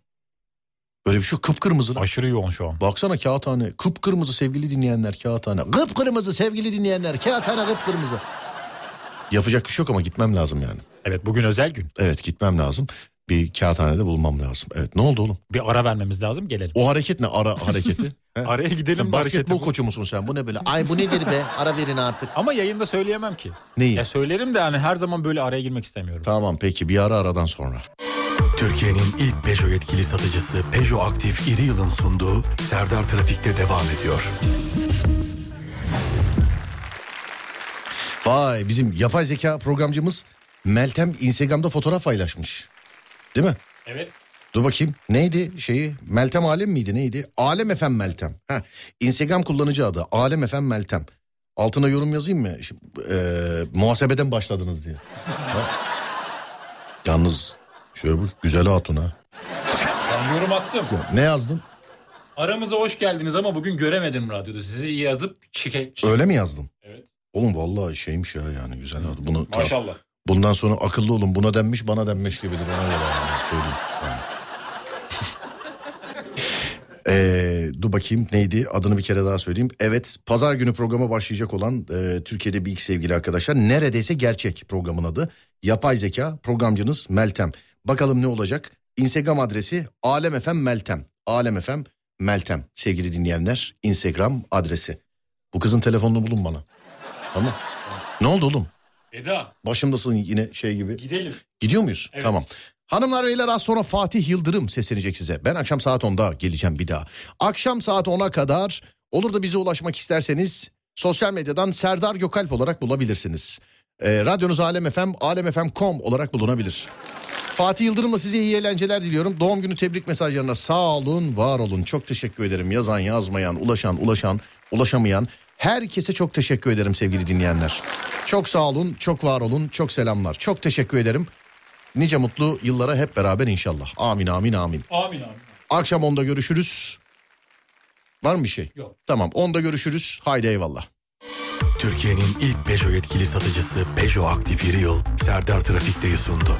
[SPEAKER 1] Öyle bir şey kıpkırmızı.
[SPEAKER 2] Aşırı yoğun şu an.
[SPEAKER 1] Baksana kağıthane. Kıpkırmızı sevgili dinleyenler kağıthane. Kıpkırmızı sevgili dinleyenler kağıthane kıpkırmızı. Yapacak bir şey yok ama gitmem lazım yani.
[SPEAKER 2] Evet bugün özel gün.
[SPEAKER 1] Evet gitmem lazım. Bir kağıthanede bulmam lazım. Evet ne oldu oğlum?
[SPEAKER 2] Bir ara vermemiz lazım gelelim.
[SPEAKER 1] O hareket ne ara hareketi? He?
[SPEAKER 2] Araya gidelim
[SPEAKER 1] Sen basketbol koçu musun sen? Bu ne böyle? Ay bu nedir be? Ara verin artık.
[SPEAKER 2] Ama yayında söyleyemem ki.
[SPEAKER 1] Neyi?
[SPEAKER 2] Ya söylerim de hani her zaman böyle araya girmek istemiyorum.
[SPEAKER 1] Tamam peki bir ara aradan sonra.
[SPEAKER 4] Türkiye'nin ilk Peugeot yetkili satıcısı Peugeot Aktif İri Yıl'ın sunduğu Serdar Trafik'te devam ediyor.
[SPEAKER 1] Vay bizim yapay zeka programcımız Meltem Instagram'da fotoğraf paylaşmış. Değil mi?
[SPEAKER 2] Evet.
[SPEAKER 1] Dur bakayım neydi şeyi Meltem Alem miydi neydi? Alem Efem Meltem. Ha, Instagram kullanıcı adı Alem Efem Meltem. Altına yorum yazayım mı? Şimdi, eee, muhasebeden başladınız diye. Yalnız şöyle bu güzel hatun ha.
[SPEAKER 2] Ben yorum attım.
[SPEAKER 1] Ne yazdın?
[SPEAKER 2] Aramıza hoş geldiniz ama bugün göremedim radyoda. Sizi yazıp çike...
[SPEAKER 1] Öyle mi yazdın?
[SPEAKER 2] Evet.
[SPEAKER 1] Oğlum vallahi şeymiş ya yani güzel hatun. Bunu,
[SPEAKER 2] Maşallah.
[SPEAKER 1] Bundan sonra akıllı olun buna denmiş bana denmiş gibidir ona göre yani söyleyeyim. Yani. Ee, dur bakayım neydi adını bir kere daha söyleyeyim. Evet pazar günü programa başlayacak olan e, Türkiye'de bir ilk sevgili arkadaşlar. Neredeyse gerçek programın adı. Yapay zeka programcınız Meltem. Bakalım ne olacak? Instagram adresi Alem FM Meltem. Alem FM Meltem sevgili dinleyenler. Instagram adresi. Bu kızın telefonunu bulun bana. Tamam. Ne oldu oğlum?
[SPEAKER 2] Eda
[SPEAKER 1] Başımdasın yine şey gibi.
[SPEAKER 2] gidelim.
[SPEAKER 1] Gidiyor muyuz?
[SPEAKER 2] Evet.
[SPEAKER 1] Tamam. Hanımlar beyler az sonra Fatih Yıldırım seslenecek size. Ben akşam saat 10'da geleceğim bir daha. Akşam saat 10'a kadar olur da bize ulaşmak isterseniz sosyal medyadan Serdar Gökalp olarak bulabilirsiniz. Ee, radyonuz Alem FM, alemfm.com olarak bulunabilir. Fatih Yıldırım'la size iyi eğlenceler diliyorum. Doğum günü tebrik mesajlarına sağ olun, var olun. Çok teşekkür ederim. Yazan, yazmayan, ulaşan, ulaşan, ulaşamayan. Herkese çok teşekkür ederim sevgili dinleyenler. Çok sağ olun, çok var olun, çok selamlar. Çok teşekkür ederim. Nice mutlu yıllara hep beraber inşallah. Amin amin amin.
[SPEAKER 2] Amin amin.
[SPEAKER 1] Akşam 10'da görüşürüz. Var mı bir şey?
[SPEAKER 2] Yok.
[SPEAKER 1] Tamam 10'da görüşürüz. Haydi eyvallah.
[SPEAKER 4] Türkiye'nin ilk Peugeot yetkili satıcısı Peugeot Aktif İri Yıl Serdar Trafik'teyi sundu.